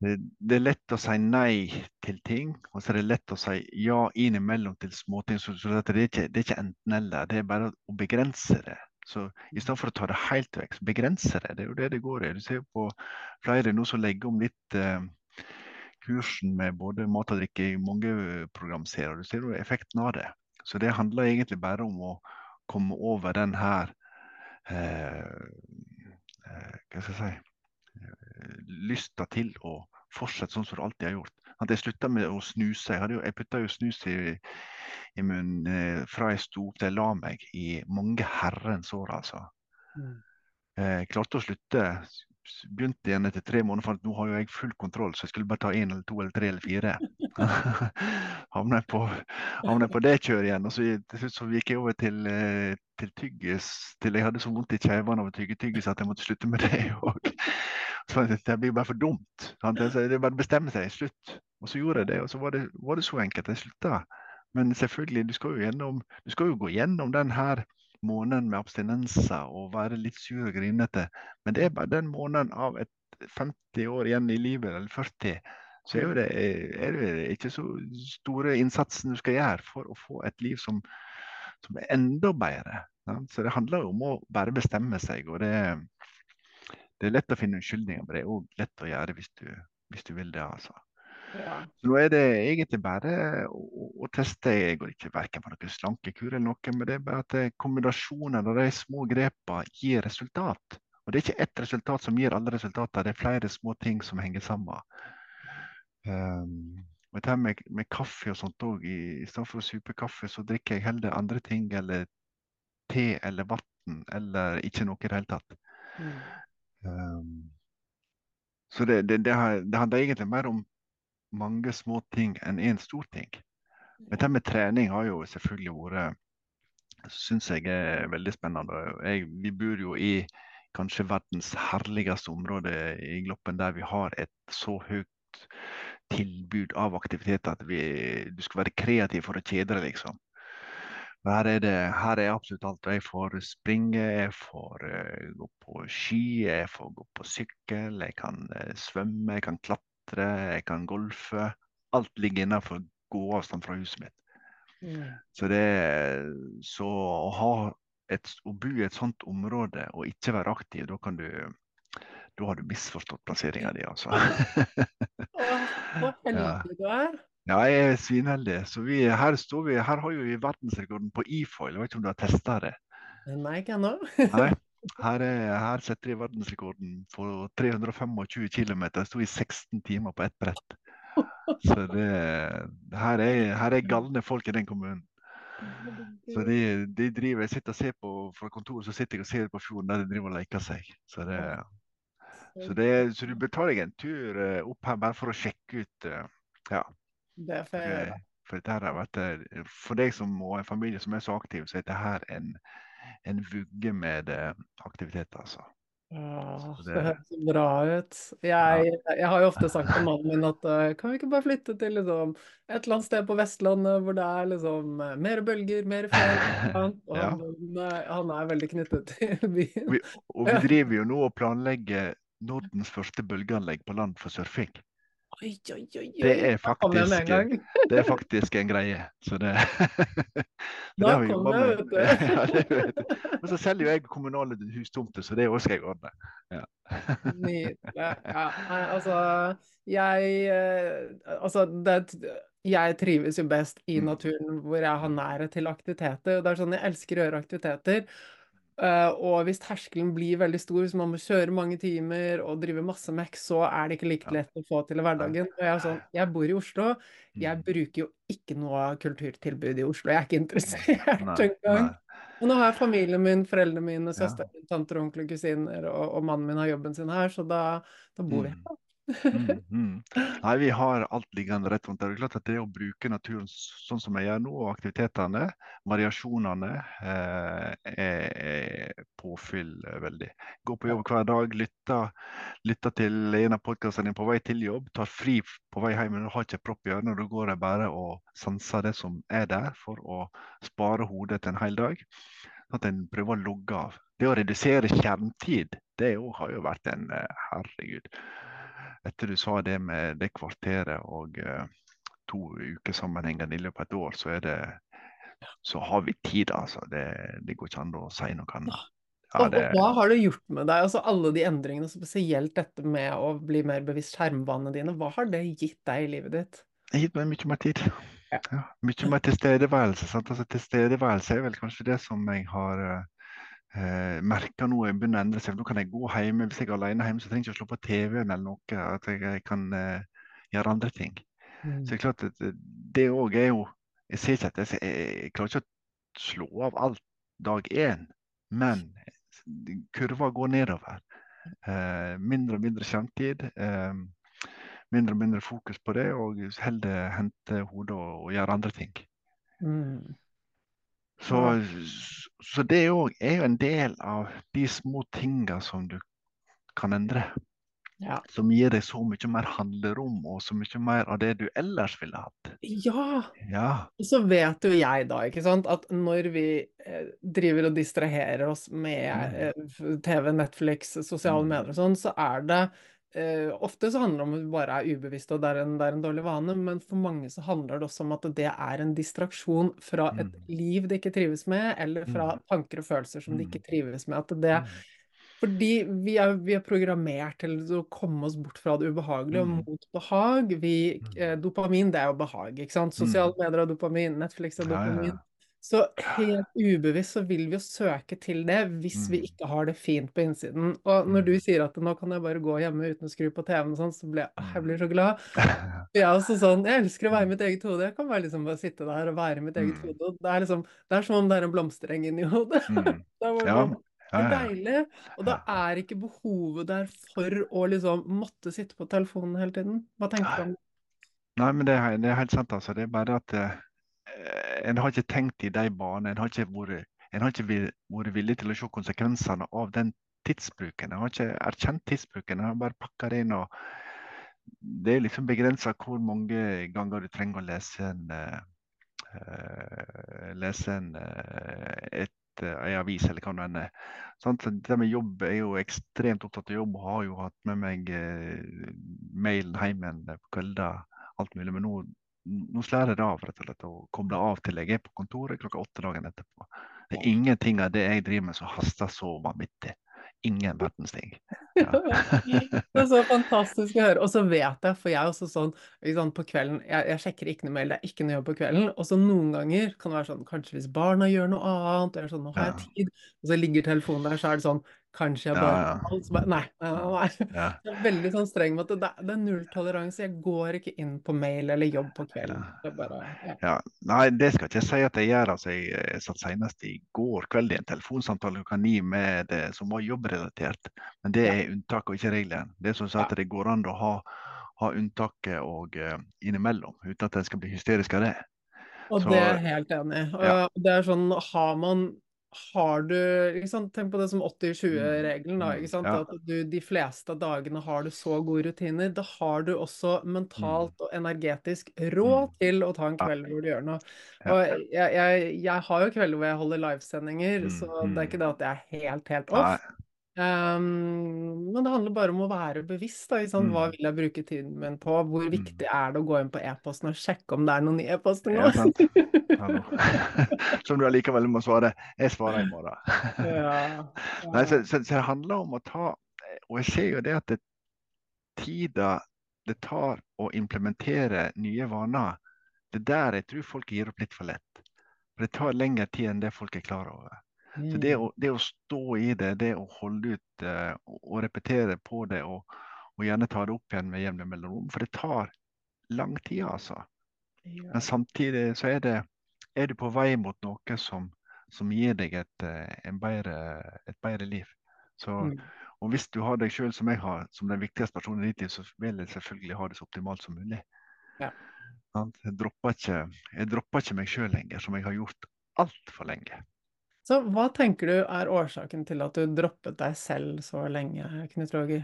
det, det er lett å si nei til ting, og så er det lett å si ja innimellom til småting. Så, så det er ikke, det er ikke enten-eller, det er bare å begrense det. Så i stedet for å ta det helt vekk, begrense det. Det er jo det det går i. Du ser jo på flere nå som legger om litt eh, kursen med både mat og drikke i mange programserier. Du ser jo effekten av det. Så det handler egentlig bare om å komme over den her eh, eh, Hva skal jeg si eh, Lysta til å fortsette sånn som du alltid har gjort. At jeg slutta med å snuse. Jeg, hadde jeg putta jo snus i, i munnen eh, fra jeg sto opp til jeg la meg i mange herrens år, altså. Mm. Jeg klarte å slutte. Begynte igjen etter tre måneder, for at nå har jo jeg full kontroll, så jeg skulle bare ta én eller to eller tre eller fire. Havna jeg på, på det kjøret igjen. Og så, til slutt så gikk jeg over til, eh, til tyggis, til jeg hadde så vondt i kjevene av å tygge tyggis at jeg måtte slutte med det òg. det blir bare for dumt. Sant? Det er bare å bestemme seg. Slutt. Og så gjorde jeg det, og så var det, var det så enkelt. Jeg slutta. Men selvfølgelig, du skal, jo gjennom, du skal jo gå gjennom den her måneden med abstinenser og være litt sur og grinete. Men det er bare den måneden av et 50 år igjen i livet, eller 40. Så er det, er det ikke så store innsatsen du skal gjøre for å få et liv som, som er enda bedre. Ja? Så det handler jo om å bare bestemme seg. og det, det er lett å finne unnskyldninger, men det er òg lett å gjøre hvis du, hvis du vil det. altså. Ja. Så nå er det egentlig bare å, å teste. Jeg går ikke verken på noen slankekur eller noe, men det er bare at eh, kombinasjonen av de små grepene gir resultat. Og det er ikke ett resultat som gir alle resultater, det er flere små ting som henger sammen. Um, og dette med, med kaffe og sånt òg, i, i stedet for å supe kaffe, så drikker jeg heller andre ting, eller te eller vann, eller ikke noe i det hele tatt. Mm. Um, så det, det, det, det handler egentlig mer om mange små ting enn én stor ting. Men det med trening har jo selvfølgelig vært Syns jeg er veldig spennende. Jeg, vi bor jo i kanskje verdens herligste område i Gloppen, der vi har et så høyt tilbud av aktiviteter at vi, du skal være kreativ for å kjede deg, liksom. Her er, det, her er absolutt alt. Jeg får springe, jeg får uh, gå på ski, jeg får gå på sykkel, jeg kan uh, svømme, jeg kan klatre, jeg kan golfe. Alt ligger innenfor gåavstand fra huset mitt. Mm. Så, det, så å, ha et, å bo i et sånt område og ikke være aktiv, da kan du da har du misforstått plasseringa di, altså. Ja. Ja, jeg er svinheldig. Så vi, her, står vi, her har jo vi verdensrekorden på e-foil. Jeg vet ikke om du har testa det? Nei, ikke ennå. Her, er, her setter de verdensrekorden på 325 km. Sto i 16 timer på ett brett. Så det, her, er, her er galne folk i den kommunen. Så de, de driver, Jeg sitter og ser på fra kontoret så sitter jeg og ser på fjorden der de driver og leker seg. Så, det, så, det, så du bør ta deg en tur eh, opp her bare for å sjekke ut eh, Ja. Det får. For, dette her har vært, eh, for deg som og en familie som er så aktiv, så er dette her en, en vugge med eh, aktivitet, altså. Åh, det det- høres så bra ut. Jeg, jeg har jo ofte sagt til mannen min at eh, kan vi ikke bare flytte til liksom, et eller annet sted på Vestlandet hvor det er liksom eh, mer bølger, mer fjell? Og Ja. han, han er veldig knyttet til byen. Vi, og vi driver jo nå og planlegger Nordens første bølgeanlegg på land for surfing. Oi, oi, oi. Det er faktisk, det er faktisk en greie. Så det, det har vi jobbet med. Ja. Og så selger jo jeg kommunale hustomter, så det òg skal jeg ordne. Ja. Nydelig. Ja, altså jeg eh, Altså, det, jeg trives jo best i Mm. naturen hvor jeg har nærhet til aktiviteter. og Det er sånn jeg elsker å gjøre aktiviteter. Eh, og hvis terskelen blir veldig stor, hvis man må kjøre mange timer og drive masse mekk, så er det ikke like lett å få til i hverdagen. Og jeg er sånn, jeg bor i Oslo. Jeg Mm. bruker jo ikke noe kulturtilbud i Oslo. Jeg er ikke interessert engang. Og nå har jeg familien min, foreldrene mine, søsteren søster, tanter, onkler, kusiner, og, og mannen min har jobben sin her, så da, da bor vi Mm. her. Mm, mm. Nei, vi har alt liggende rett rundt der. Det er klart at det å bruke naturen sånn som jeg gjør nå, og aktivitetene, variasjonene, eh, er, påfyll eh, veldig. Gå på jobb hver dag, lytter, lytter til en av podkastene på vei til jobb, tar fri på vei hjem, men du har ikke propp i ørene. Da går jeg bare og sanser det som er der, for å spare hodet til en hel dag. Sånn at en prøver å logge av. Det å redusere skjermtid, det òg har jo vært en eh, herregud etter du sa det med det kvarteret og eh, to uker sammenhengende i løpet av et år, så det så har vi tid, altså. Det, det går ikke an å si noe annet. Ja, det, og hva har det gjort med deg? Altså alle de endringene, spesielt dette med å bli mer bevisst skjermvanene dine, hva har det gitt deg i livet ditt? det har gitt meg mye mer tid. Ja. Ja, mye mer tilstedeværelse. Sant? Altså, tilstedeværelse er vel kanskje det som jeg har eh, merker noe jeg begynner å endre seg. Nå kan jeg gå hjemme hvis jeg er alene hjemme, så trenger jeg ikke å slå på TV-en eller noe. At jeg, jeg kan eh, gjøre andre ting. Mm. Så det er klart at det- det òg er jo Jeg ser ikke at jeg, jeg, jeg klarer ikke å slå av alt dag én, men kurva går nedover. Eh, mindre og mindre skjermtid. Eh, mindre og mindre fokus på det, og heller hente hodet og, og gjøre andre ting. Mm. Så, så det òg er jo en del av de små tinga som du kan endre. Ja. Som gir deg så mye mer handlerom og så mye mer av det du ellers ville hatt. Ja! Ja. Og så vet jo jeg da, ikke sant, at når vi eh, driver og distraherer oss med eh, TV, Netflix, sosiale Mm. medier og sånn, så er det eh, Ofte så handler det om at du bare er ubevisst og det er, en, det er en dårlig vane, men for mange så handler det også om at det er en distraksjon fra et Mm. liv de ikke trives med, eller fra Mm. tanker og følelser som de Mm. ikke trives med. At det, Mm. fordi vi er, vi er programmert til å komme oss bort fra det ubehagelige og Mm. mot behag. Vi, Mm. eh, dopamin, det er jo behag, ikke sant? Sosiale medier har dopamin, Netflix har Ja, ja, dopamin. ja. Så helt ubevisst så vil vi jo søke til det hvis vi Mm. ikke har det fint på innsiden. Og når Mm. du sier at nå kan jeg bare gå hjemme uten å skru på TV-en og sånn, så blir jeg, Mm. jeg blir så glad. Jeg er også sånn, jeg elsker å være i mitt eget hode. Jeg kan bare liksom bare sitte der og være i mitt eget Mm. hode. Det er liksom, det er som om det er en blomstereng inni hodet. Mm. Det er Ja. det deilig, og da er ikke behovet der for å liksom måtte sitte på telefonen hele tiden. Hva tenker du om det? Nei, men det er, det er helt sant. altså. Det er bare at eh, en har ikke tenkt i de banene. En har ikke vært, har ikke vært villig til å se konsekvensene av den tidsbruken. En har ikke erkjent tidsbruken. En har bare pakka det inn. og Det er liksom begrensa hvor mange ganger du trenger å lese en eh, eh, lese en, uh, et, eh, en avis, eller hva det enn er. Det med jobb er jo ekstremt opptatt av jobb og har jo hatt med meg eh, mailen hjem igjen på kvelder, alt mulig. Men nå, nå slår jeg det av, rett og slett, og kobler av til jeg er på kontoret klokka åtte dagen etterpå. Det er ingenting av det jeg driver med som haster så vanvittig. Ingen verdens ting. Ja. Det er så fantastisk å høre. Og så vet jeg, for jeg er også sånn liksom på kvelden jeg, jeg sjekker ikke noe mail, det er ikke noe jobb på kvelden. Og så noen ganger kan det være sånn Kanskje hvis barna gjør noe annet, eller sånn Nå har jeg tid. Og så ligger telefonen der, så er det sånn Kanskje jeg bare ja. ja. bare, Nei, nei, nei. Ja. Jeg er veldig sånn streng med at det, det er nulltoleranse. Jeg går ikke inn på mail eller jobb på kvelden. Ja. Det bare nei, det skal ikke jeg si at jeg gjør. Altså, jeg, satt senest i går kveld i en telefonsamtale klokka ni med det som var jobbrelatert. Men det er unntaket og ikke regelen. Det er sånn at det går an å ha, ha unntaket og uh, innimellom, uten at en skal bli hysterisk av det. Og Så- det er jeg helt enig i. Ja. Det er sånn, har man har du ikke sant, Tenk på det som 80-20-regelen. da, Mm, ja. At du de fleste av dagene har du så gode rutiner. Da har du også mentalt og energetisk råd Mm. til å ta en kveld hvor du gjør noe. Og jeg, jeg, jeg har jo kvelder hvor jeg holder livesendinger, Mm, så mm. det er ikke det at jeg er helt, helt off. Um, men det handler bare om å være bevisst. Da, sånn, mm. Hva vil jeg bruke tiden min på? Hvor Mm. viktig er det å gå inn på e-posten og sjekke om det er noen nye e-poster nå? Ja. Som du allikevel må svare. Jeg svarer i morgen. Ja, Nei, så, så, så det handler om å ta Og jeg ser jo det at det, tida det tar å implementere nye vaner, det er der jeg tror folk gir opp litt for lett. For det tar lengre tid enn det folk er klar over. Så det å, det å stå i det, det å holde ut eh, og, repetere på det, og, og gjerne ta det opp igjen med jevne mellomrom, for det tar lang tid, altså. Men samtidig så er det er du på vei mot noe som, som gir deg et, eh, en bedre, et bedre liv. Så, Mm. og hvis du har deg sjøl som jeg har, som den viktigste personen i ditt liv, så vil jeg selvfølgelig ha det så optimalt som mulig. Ja. Jeg dropper ikke, jeg dropper ikke meg sjøl lenger, som jeg har gjort altfor lenge. Så hva tenker du er årsaken til at du droppet deg selv så lenge, Knut Roger?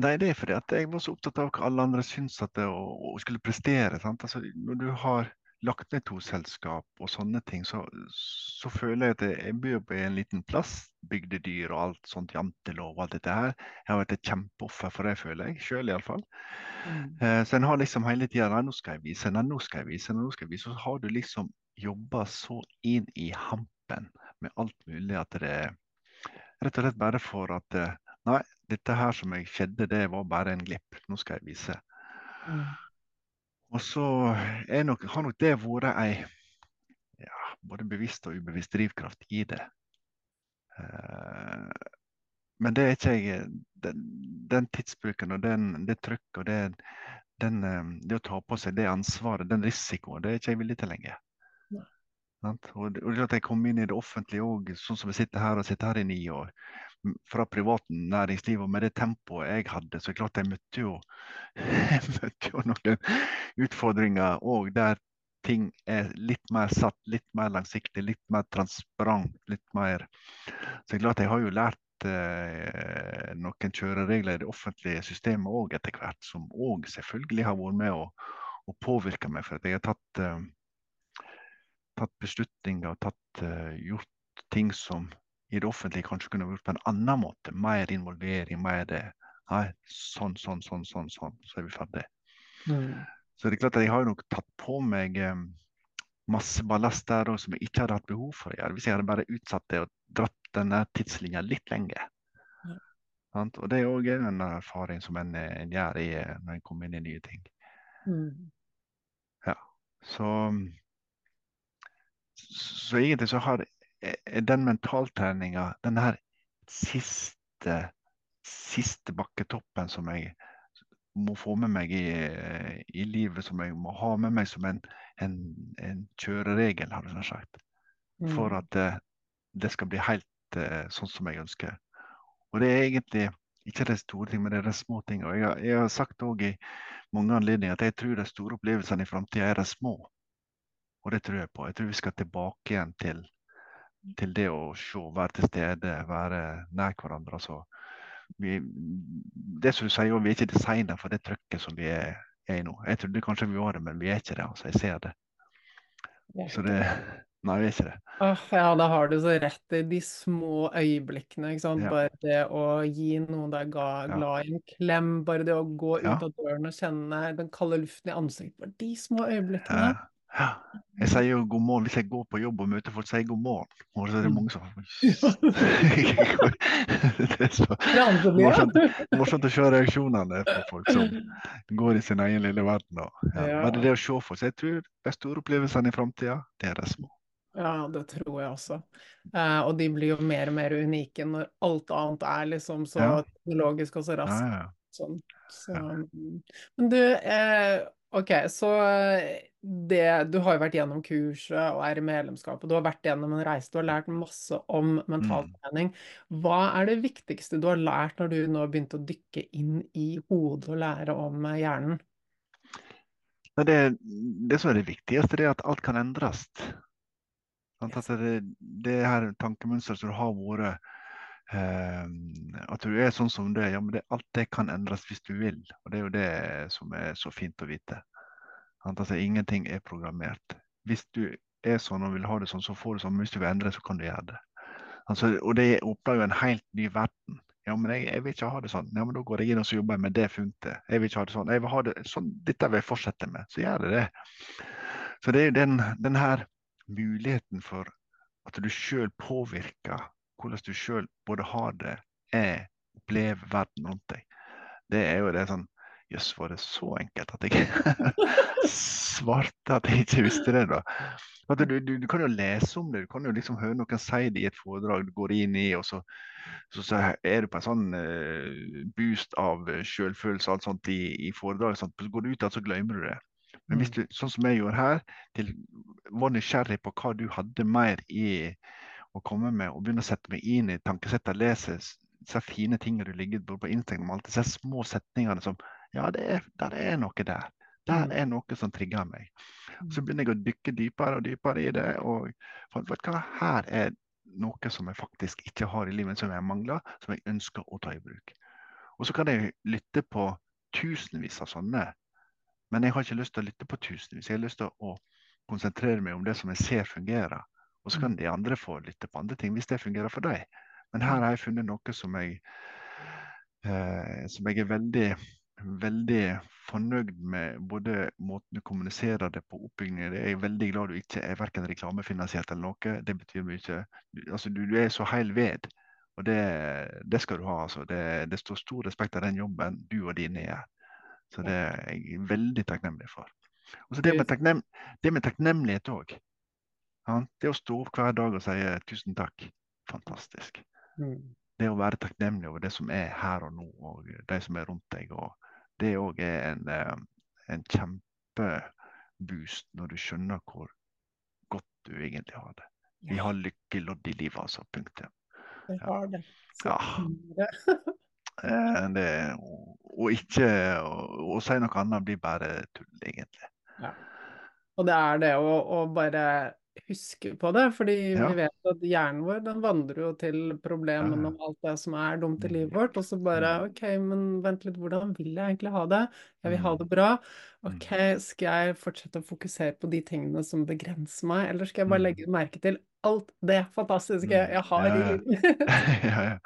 Nei, det er fordi at jeg var så opptatt av hva alle andre syns at det å, skulle prestere. Altså, når du har lagt ned to selskap og sånne ting, så, så føler jeg at jeg bor på en liten plass. Bygdedyr og alt sånt, jantelov og alt dette her. Jeg har vært et kjempeoffer for det, føler jeg. Sjøl iallfall. Mm. Eh, så en har liksom hele tida Nei, nå skal jeg vise, nei, nå skal jeg vise, nei, nå skal jeg vise. Så har du liksom jobba så inn i hampen med alt mulig at det er rett og slett bare for at eh, Nei, dette her som jeg skjedde, det var bare en glipp. Nå skal jeg vise. Mm. Og så nok, har nok det vært ei ja, både bevisst og ubevisst drivkraft i det. Eh, men det er ikke jeg Den, den tidsbruken og den, det trykket og det, den, eh, det å ta på seg det ansvaret, den risikoen, det er ikke jeg villig til lenger. Og det, og det at jeg kom inn i det offentlige òg, sånn som jeg sitter her og sitter her i ni år, fra privat næringsliv, og med det tempoet jeg hadde, så er det klart jeg møtte jo, jeg møtte jo noen utfordringer òg der ting er litt mer satt, litt mer langsiktig, litt mer transparent, litt mer Så det er klart jeg har jo lært eh, noen kjøreregler i det offentlige systemet òg etter hvert, som òg selvfølgelig har vært med å, å påvirke meg. For at jeg har tatt, eh, tatt beslutninger og tatt, eh, gjort ting som i det offentlige kanskje kunne vært på en annen måte. Mer involvering, mer det. Nei, sånn, sånn, sånn, sånn, sånn, så er vi ferdig. Mm. Så det er klart at jeg har nok tatt på meg um, masse ballast der også, som jeg ikke hadde hatt behov for å gjøre. Hvis jeg hadde bare utsatt det og dratt denne tidslinja litt lenger. Mm. Og det er òg en erfaring som en, en gjør i, når en kommer inn i nye ting. Mm. Så, så egentlig så har eh, den mentaltreninga, den her siste, siste bakketoppen som jeg må få med meg i, i livet, som jeg må ha med meg som en, en, en kjøreregel, har du nær sagt. For Mm. at det, det skal bli helt eh, sånn som jeg ønsker. Og det er egentlig ikke de store ting, men det er de små ting. Og jeg, har- jeg har sagt òg i mange anledninger at jeg tror de store opplevelsene i framtida er de små. Og det tror jeg på. Jeg tror vi skal tilbake igjen til, til det å se, være til stede, være nær hverandre. Altså, vi, det som du sier, vi er ikke designet for det trøkket som vi er, er i nå. Jeg trodde kanskje vi var det, men vi er ikke det. altså. Jeg ser det. Så det. Nei, vi er ikke det. Åh, ja, da har du så rett i de små øyeblikkene, ikke sant? Ja. Bare det å gi noen deg Ja. glad i en klem, bare det å gå Ja. ut av døren og kjenne den kalde luften i ansiktet, bare de små øyeblikkene. Ja. Jeg sier jo god morgen hvis jeg går på jobb og møter folk, sier jeg god morgen. Og så er det Mm. mange som Det er så Det morsomt, morsomt å se reaksjonene på folk som går i sin egen lille verden. Og, ja. Ja. Men det å se for seg. Jeg tror de store opplevelsene i framtida, det er de små. Ja, det tror jeg også. Eh, og de blir jo mer og mer unike når alt annet er liksom så Ja. teknologisk og så raskt. ja, ja. Sånn. Så, mm. Men du, eh, ok, så det, du har jo vært gjennom kurset og er i medlemskapet, du har vært gjennom en reise, du har lært masse om mentaltrening. Hva er det viktigste du har lært når du nå har begynt å dykke inn i hodet og lære om eh, hjernen? Det, det som er det viktigste, det er at alt kan endres. Yes. Det, det her tankemønsteret som du har vært eh, At du er sånn som du er, ja, men det, alt det kan endres hvis du vil. Og det er jo det som er så fint å vite. Altså, ingenting er programmert. Hvis du er sånn og vil ha det sånn, så får du sånn. Hvis du vil endre, så kan du gjøre det. Altså, og det oppdager en helt ny verden. Ja, men jeg, jeg vil ikke ha det sånn. Ja, men da går jeg inn og så jobber jeg med det funktet. Jeg vil ikke ha det sånn. Jeg vil ha det sånn. Dette vil jeg fortsette med. Så gjør det det. Så det er jo den, den her muligheten for at du sjøl påvirker hvordan du sjøl både har det, er, opplever verden rundt deg. Det er jo det sånn Jøss, var det så enkelt at jeg svarte at jeg ikke visste det, da. Du, du, du kan jo lese om det, du kan jo liksom høre noen si det i et foredrag du går inn i, og så, så, så er du på en sånn uh, boost av eh, selvfølelse og alt sånt i, i foredraget. Sant? Så går du ut igjen, så glemmer du det. Men hvis du, sånn som jeg gjorde her, til, var nysgjerrig på hva du hadde mer i å komme med, og begynne å sette meg inn i tankesettet, lese disse fine tingene du ligger på Instagram, alt disse små setningene som Ja, det er, der er noe der. Der Mm. er noe som trigger meg. Så begynner jeg å dykke dypere og dypere i det. Og ut hva her er noe som jeg faktisk ikke har i livet, som jeg mangler, som jeg ønsker å ta i bruk. Og så kan jeg lytte på tusenvis av sånne, men jeg har ikke lyst til å lytte på tusenvis. Jeg har lyst til å konsentrere meg om det som jeg ser fungerer. Og så kan de andre få lytte på andre ting hvis det fungerer for dem. Men her har jeg funnet noe som jeg, eh, som jeg er veldig, veldig fornøyd med. Både måten du kommuniserer det på, oppbyggingen. Jeg er veldig glad du ikke er verken reklamefinansiert eller noe. Det betyr mye. Altså, du, du er så heil ved. Og det, det skal du ha. Altså. Det, det står stor respekt av den jobben du og dine gjør. Så det er jeg veldig takknemlig for. Og så det med, takknem, det med takknemlighet òg. Ja, det å stå opp hver dag og si tusen takk. Fantastisk. Mm. Det å være takknemlig over det som er her og nå, og de som er rundt deg. Og det òg er en, eh, en kjempeboost når du skjønner hvor godt du egentlig har det. Vi har har lykkelodd i livet, altså. Punktum. Vi har det. Ja. det. Eh, og, og ikke å, å si noe annet blir bare tull, egentlig. Og det er det å, å bare huske på det. Fordi Ja. vi vet at hjernen vår den vandrer jo til problemene og alt det som er dumt i Mm. livet vårt. Og så bare Mm. OK, men vent litt, hvordan vil jeg egentlig ha det? Jeg vil ha Mm. det bra. OK, skal jeg fortsette å fokusere på de tingene som begrenser meg, eller skal jeg bare legge merke til alt det fantastiske jeg har i livet ja, ja.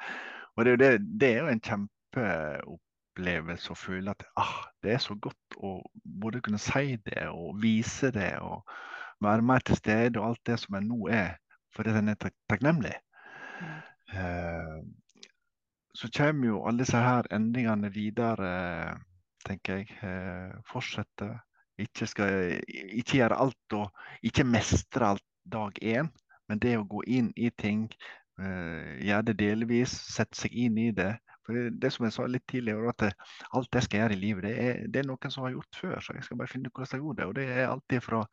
Og det er jo, det, det er jo en kjempeopplevelse å føle at ah, det er så godt å både kunne si det og vise det og være mer til stede og alt det som en nå er, fordi en er tak takknemlig. Mm. Eh, så kommer jo alle disse her endringene videre, tenker jeg. Eh, fortsette. Ikke, skal, ikke gjøre alt og ikke mestre alt dag én, men det å gå inn i ting, eh, gjøre det delvis, sette seg inn i det. For det, som jeg sa litt tidligere, at alt jeg skal gjøre i livet, det er, det er noen som har gjort før. Så jeg skal bare finne ut hvordan jeg gjorde det. Og det er alltid fra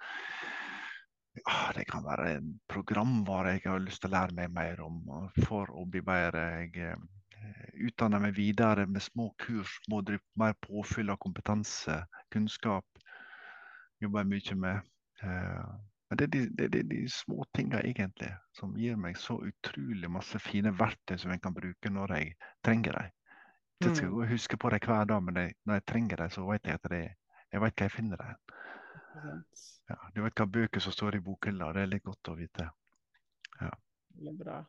ah, Det kan være en programvare jeg har lyst til å lære meg mer om for å bli bedre. Jeg eh, utdanner meg videre med små kurs, må drypp, mer påfyll av kompetanse, kunnskap. Jobber jeg mye med. Eh, men det er de, det, er de små tingene egentlig som gir meg så utrolig masse fine verktøy som jeg kan bruke når jeg trenger dem. Jeg skal Mm. gå og huske på dem hver dag, men når jeg trenger dem, så vet jeg at det, jeg vet hva jeg finner dem. Ja, du vet hva bøker som står i bokhylla, det er litt godt å vite. Veldig bra.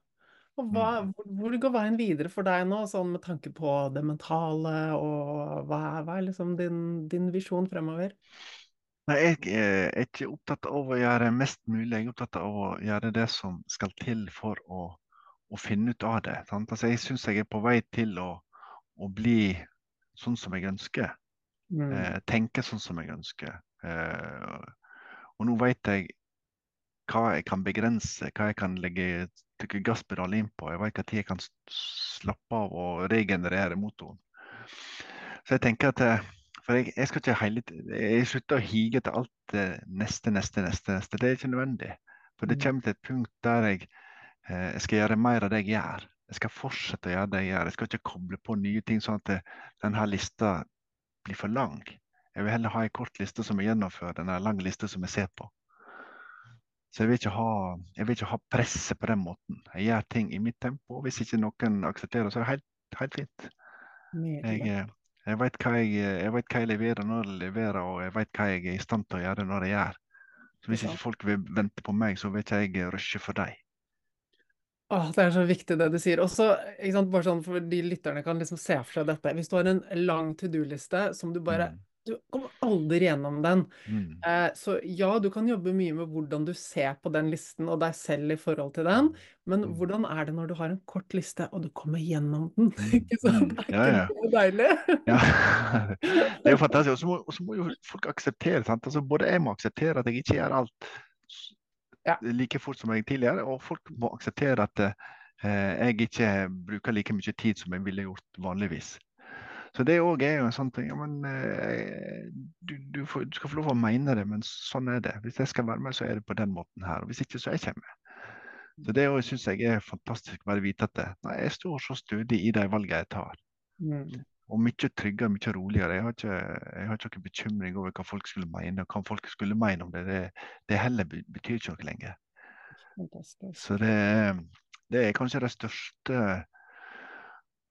Og hva, Mm. hvor, går veien videre for deg nå, sånn med tanke på det mentale, og hva er, hva er liksom din, din visjon fremover? Nei, jeg eh, er ikke opptatt av å gjøre mest mulig, jeg er opptatt av å gjøre det som skal til for å, å finne ut av det. Altså, jeg syns jeg er på vei til å, å bli sånn som jeg ønsker. Mm. Eh, tenke sånn som jeg ønsker. Eh, og nå vet jeg hva jeg kan begrense, hva jeg kan legge trykke gasspedal inn på. Jeg vet tid jeg kan slappe av og regenerere motoren. Så jeg tenker at eh, For jeg, jeg skal ikke hele Jeg slutter å hige til alt det neste, neste, neste. neste. Det er ikke nødvendig. For det Mm. kommer til et punkt der jeg, eh, jeg skal gjøre mer av det jeg gjør. Jeg skal fortsette å gjøre det jeg gjør. Jeg skal ikke koble på nye ting sånn at denne lista blir for lang. Jeg vil heller ha en kort liste som jeg gjennomfører, enn en lang liste som jeg ser på. Så jeg vil ikke ha, jeg vil ikke ha presset på den måten. Jeg gjør ting i mitt tempo. og Hvis ikke noen aksepterer, så er det helt, helt fint. Jeg, eh, jeg, vet hva jeg, jeg vet hva jeg leverer når jeg leverer, og jeg vet hva jeg er i stand til å gjøre når jeg gjør. Så hvis Ikke folk vil vente på meg, så vil ikke jeg rushe for dem. Åh, det er så viktig det du sier. Også, ikke sant, bare sånn for de lytterne kan liksom se for seg dette. Hvis du har en lang to do-liste som du bare Mm. Du kommer aldri gjennom den. Mm. Eh, så ja, du kan jobbe mye med hvordan du ser på den listen og deg selv i forhold til den, men Mm. hvordan er det når du har en kort liste og du kommer gjennom den? Mm. Ikke sant? Det Er Ja, ikke ja. det deilig? Ja. Det er jo fantastisk. Og så må, må jo folk akseptere. Sant? Altså, både jeg må akseptere at jeg ikke gjør alt Ja. like fort som jeg tidligere, og folk må akseptere at eh, jeg ikke bruker like mye tid som jeg ville gjort vanligvis. Så det òg er jo en sånn ting. Ja, men, eh, du, du, får, du skal få lov å mene det, men sånn er det. Hvis jeg skal være med, så er det på den måten her. Og hvis ikke, så er jeg ikke med. Så det syns jeg er fantastisk. Bare vite at det, nei, jeg står så stødig i de valgene jeg tar. Mm. Og mye tryggere, mye roligere. Jeg har ikke, jeg har ikke noen bekymring over hva folk skulle mene, og hva folk skulle mene om det. Det, det heller betyr ikke noe lenger. Fantastisk. Så det, det er kanskje det største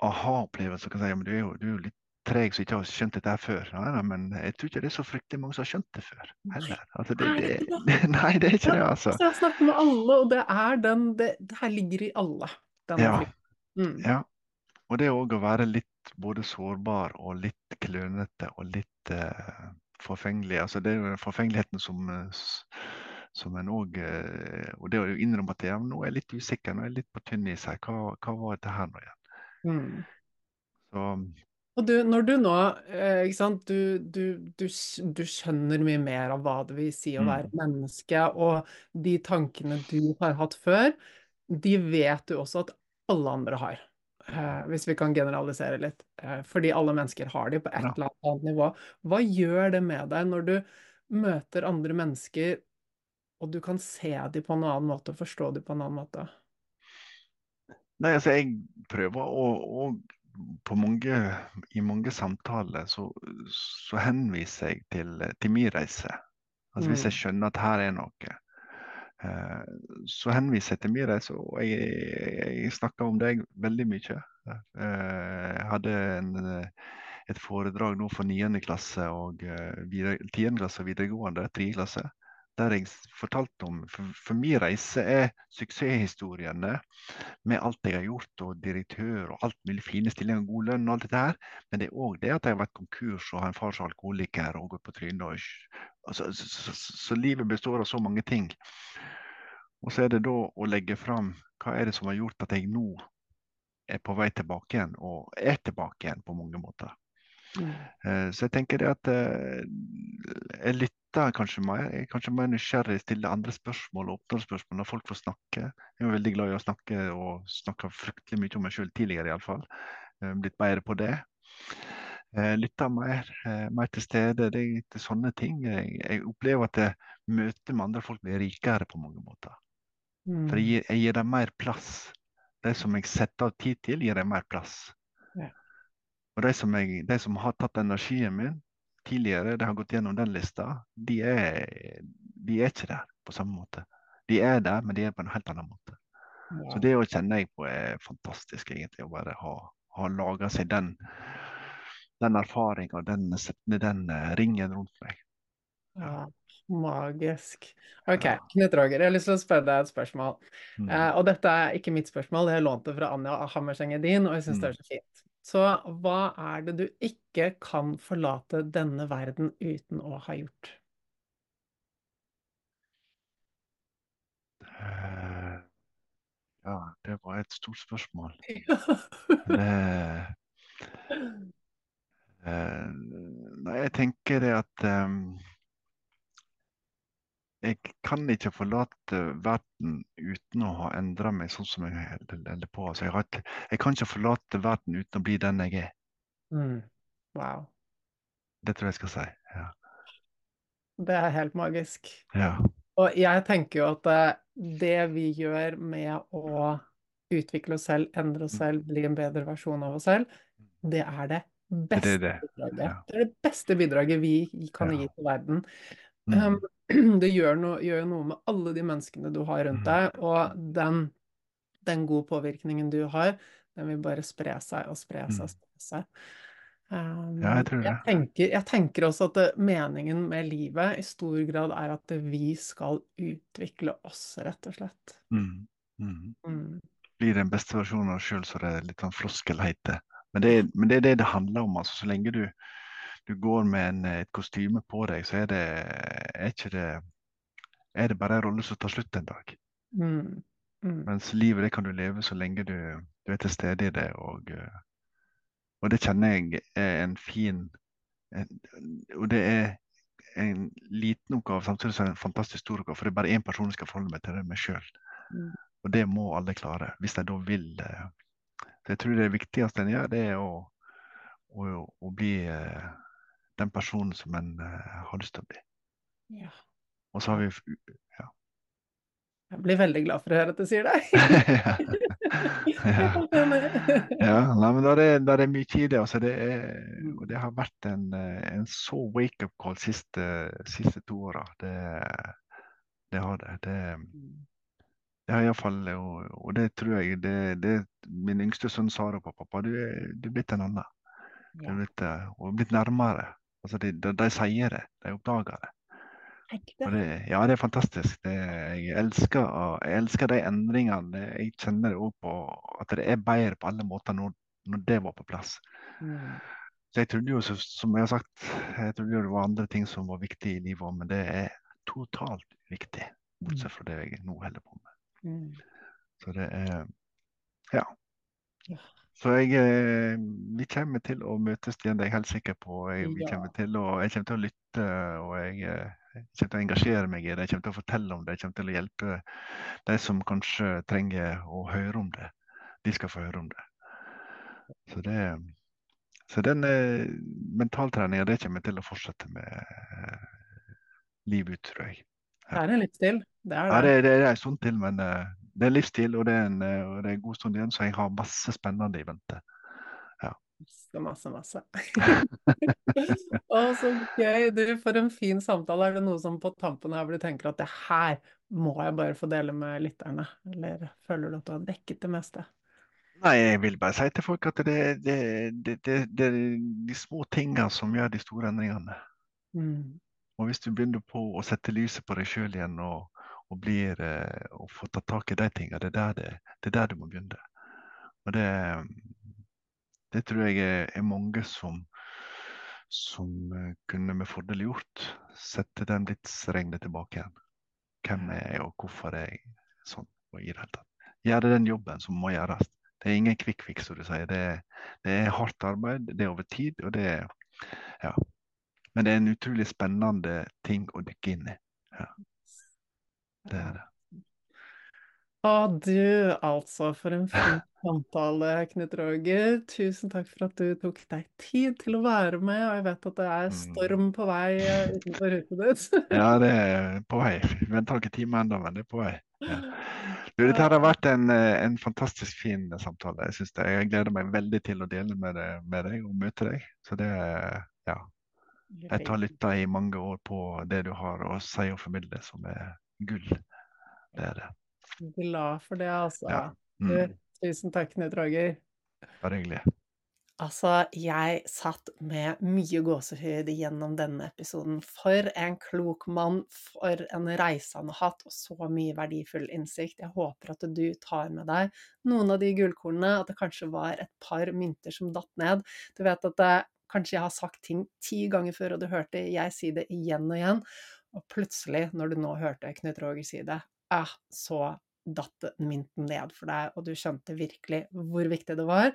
aha-opplevelsen. kan jeg si. Men du er jo, du er jo litt treg som ikke har skjønt dette før. Nei, nei, men jeg tror ikke det er så fryktelig mange som har skjønt det før. heller. Altså, det, det det, nei, det er ikke det, altså. Så jeg har snakket med alle, og det er den Det, her ligger i alle, Ja. Mm. Ja. Og det òg å være litt både sårbar og litt klønete og litt uh, forfengelig. Altså det er jo forfengeligheten som, uh, som en òg eh, Og det å innrømme at men nå er jeg litt usikker, nå er jeg litt på tynn is her. Hva, hva var dette her nå igjen? Mm. Så Og du, når du nå, eh, sant, du, du, du, du skjønner mye mer av hva det vil si å Mm. være menneske, og de tankene du har hatt før, de vet du også at alle andre har. Eh, hvis vi kan generalisere litt. Eh, fordi alle mennesker har de på et eller annet nivå. Hva gjør det med deg når du møter andre mennesker, og du kan se dem på en annen måte og forstå dem på en annen måte? Nei, altså jeg prøver å, å på mange, I mange samtaler så, så henviser jeg til, til min reise. Altså Hvis jeg Mm. skjønner at her er noe. Eh, så henviser jeg til min reise, og jeg, jeg snakker om deg veldig mye. Eh, jeg hadde en, et foredrag nå for 9. klasse og 10. klasse og videregående, 3. klasse, der jeg fortalte om For, for min reise er suksesshistoriene med alt jeg har gjort, og direktør og alt mulig fine stillinger, og god lønn og alt dette her. Men det er òg det at jeg har vært konkurs og har en far som alkoholiker og gått på trynet. Altså, så, så, så, så, livet består av så mange ting. Og så er det da å legge fram hva er det som har gjort at jeg nå er på vei tilbake igjen, og er tilbake igjen på mange måter. Mm. Eh, så jeg tenker det at eh, jeg lytter kanskje mer. Jeg er kanskje mer nysgjerrig, stiller andre spørsmål og spørsmål når folk får snakke. Jeg er veldig glad i å snakke og snakka fryktelig mye om meg sjøl tidligere iallfall. Eh, blitt bedre på det. Lytte mer, mer til stede. Det er sånne ting. Jeg, jeg opplever at møtet med andre folk blir rikere på mange måter. Mm. For jeg gir, jeg gir dem mer plass. Det som jeg setter av tid til, gir dem mer plass. Og de som, jeg, de som, har tatt energien min tidligere, de har gått gjennom den lista, de er, de er, ikke der på samme måte. De er der, men de er på en helt annen måte. Ja. Så det å kjenne jeg på er fantastisk, egentlig. Å bare ha, ha laga seg den, den erfaringa, den, den uh, ringen rundt meg. Ja, magisk. OK, Knut Roger, jeg har lyst til å spørre deg et spørsmål. Mm. Eh, og dette er ikke mitt spørsmål, det er lånt det fra Anja Hammerseng Edin, og jeg syns mm. det er så fint. Så hva er det du ikke kan forlate denne verden uten å ha gjort? Uh, ja, det var et stort spørsmål. det, uh, nei, jeg tenker det at um, jeg kan ikke forlate verden uten å ha endra meg sånn som jeg holder på. Altså, jeg, har, jeg, kan ikke forlate verden uten å bli den jeg er. Mm. Wow. Det tror jeg jeg skal si. Ja. Det er helt magisk. Ja. Og jeg tenker jo at eh, det vi gjør med å utvikle oss selv, endre oss selv, bli en bedre versjon av oss selv, det er det beste det er det. bidraget. Ja. Det er det beste bidraget vi kan gi til verden. Mm. Um, det gjør noe, gjør noe, med alle de menneskene du har rundt mm. deg, og den, den gode påvirkningen du har, den vil bare spre seg og spre seg og mm. spre seg. Um, ja, jeg tror det. Jeg tenker, jeg tenker, også at det, meningen med livet i stor grad er at vi skal utvikle oss, rett og slett. Mm. Mm. Mm. Blir den beste versjonen av oss sjøl, så det er litt sånn floskelheite. Men men det er det det handler om. altså Så lenge du du går med en, et kostyme på deg, så er det, er det, er det bare en rolle som tar slutt en dag. Mm. Mm. Mens livet det kan du leve så lenge du, du er til stede i det. Og, og, det kjenner jeg er en fin en, Og det er en liten oppgave, samtidig som det er en fantastisk stor oppgave. For det er bare én person som skal forholde meg til det meg sjøl. Mm. Og det må alle klare, hvis de da vil. Så jeg tror det viktigste en gjør, det er å, å, å bli den personen som en uh, har lyst til å bli. Ja. Og så har vi ja. Jeg blir veldig glad for å høre at du sier det. ja. ja. Nei, men der er, der er mye i det. Altså det er, mm. og det har vært en, eh, en så wake-up call siste, siste to åra. Det, det, har det. Det, ja, i har iallfall og, og det tror jeg det, det Min yngste sønn sa det på pappa. Du du er blitt en annen. Du er blitt, eh, og blitt nærmere. Altså de, de, de, sier det, de oppdager det. det ja, det er fantastisk. Det, jeg, elsker, jeg, elsker, de endringene. Jeg kjenner det òg på at det er bedre på alle måter når, når det var på plass. Mm. Så jeg trodde jo, som jeg har sagt, jeg trodde jo det var andre ting som var viktig i livet òg, men det er totalt viktig. Bortsett mm. fra det jeg nå holder på med. Mm. Så det er ja. ja. Så jeg, eh, vi kommer til å møtes igjen, det er jeg helt sikker på. Jeg, vi kommer til å, jeg kommer til å lytte, og jeg, eh, jeg, kommer til å engasjere meg i det. Jeg kommer til å fortelle om det. Jeg kommer til å hjelpe de som kanskje trenger å høre om det. De skal få høre om det. Så, det, så den eh, mentaltreninga det kommer jeg til å fortsette med livet ut, tror jeg. Det er en livsstil. Det er det. Ja, det, det er en sånn til, men det er livsstil, og det er, en, eh, og det er en god stund igjen, så jeg har masse spennende i vente. Ja. Masse, masse, masse. Å, så gøy. Du, for en fin samtale. Er det noe som på tampen her hvor du tenker at det her må jeg bare få dele med lytterne, eller føler du at du har dekket det meste? Nei, jeg vil bare si til folk at det, er de små tingene som gjør de store endringene. Mm. Og hvis du begynner på å sette lyset på deg sjøl igjen og, og, blir, eh, og får ta tak i de tingene, det er det, det er der du må begynne. Og det, det tror jeg er, er mange som, som eh, kunne med fordel gjort. Sette den livsregnet tilbake igjen. Hvem er jeg, og hvorfor er jeg sånn? Og i det hele tatt. Gjøre den jobben som må gjøres. Det er ingen quick fix, som du sier. Det, det, er hardt arbeid, det er over tid, og det er Ja. Men det er en utrolig spennende ting å dykke inn i. Ja. Det er det. Å du, altså, for en fin samtale, Knut Roger. Tusen takk for at du tok deg tid til å være med, og jeg vet at det er storm på vei eh, utenfor huset ditt. ja, det er på vei. Vi venter ikke time ennå, men det er på vei. Ja. Du, dette har vært en, eh, en, fantastisk fin samtale. Jeg, synes det. jeg gleder meg veldig til å dele med, det, med deg og møte deg. Så det, ja. Jeg tar lytta i mange år på det du har å si og formidle, som er gull. Det er det. Glad for det, altså. Ja. Du, Mm. tusen takk, Knut Roger. Bare hyggelig. Altså, jeg satt med mye gåsehud gjennom denne episoden. For en klok mann, for en reise han har hatt, og så mye verdifull innsikt. Jeg håper at du tar med deg noen av de gullkornene, at det kanskje var et par mynter som datt ned. Du vet at det, kanskje jeg har sagt ting ti ganger før, og du hørte jeg si det igjen og igjen. Og plutselig, når du nå hørte Knut Roger si det, ah, så datt mynten ned for deg, og du skjønte virkelig hvor viktig det var.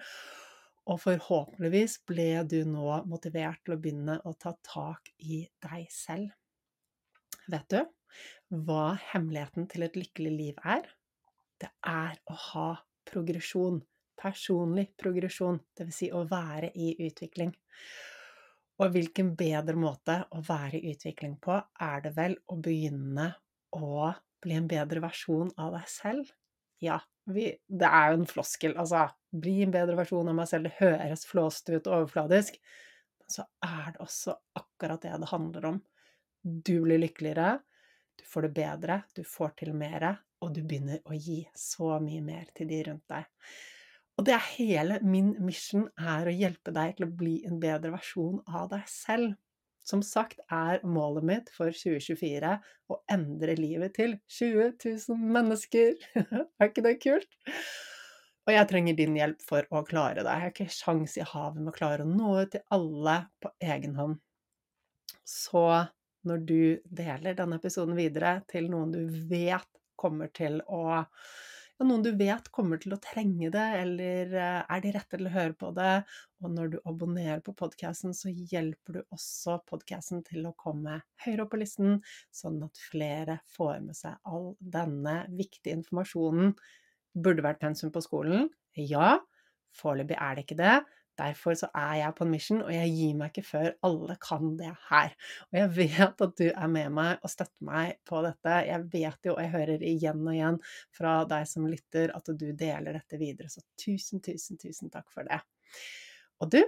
Og forhåpentligvis ble du nå motivert til å begynne å ta tak i deg selv. Vet du hva hemmeligheten til et lykkelig liv er? Det er å ha progresjon. Personlig progresjon, dvs. Si å være i utvikling. Og hvilken bedre måte å være i utvikling på er det vel å begynne å bli en bedre versjon av deg selv? Ja, vi, det er jo en floskel, altså. Bli en bedre versjon av meg selv. Det høres flåst ut og overfladisk, men så er det også akkurat det det handler om. Du blir lykkeligere, du får det bedre, du får til mer, og du begynner å gi så mye mer til de rundt deg. Og det er hele min mission, er å hjelpe deg til å bli en bedre versjon av deg selv. Som sagt er målet mitt for 2024 å endre livet til 20 000 mennesker. er ikke det kult? Og jeg trenger din hjelp for å klare det. Jeg har ikke sjans i havet med å klare å nå ut til alle på egen hånd. Så når du deler denne episoden videre til noen du vet kommer til å ja, noen du vet kommer til å trenge det, eller eh, er de rette til å høre på det. Og når du abonnerer på podkasten, så hjelper du også podkasten til å komme høyere opp på listen, sånn at flere får med seg all denne viktige informasjonen. Burde vært pensum på skolen? Ja. Foreløpig er det ikke det. Derfor så er jeg på en mission, og jeg gir meg ikke før alle kan det her. Og jeg vet at du er med meg og støtter meg på dette. Jeg vet jo, og jeg hører igjen og igjen fra deg som lytter, at du deler dette videre. Så tusen, tusen, tusen takk for det. Og du,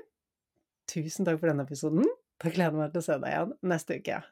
tusen takk for denne episoden. Da gleder jeg meg til å se deg igjen neste uke.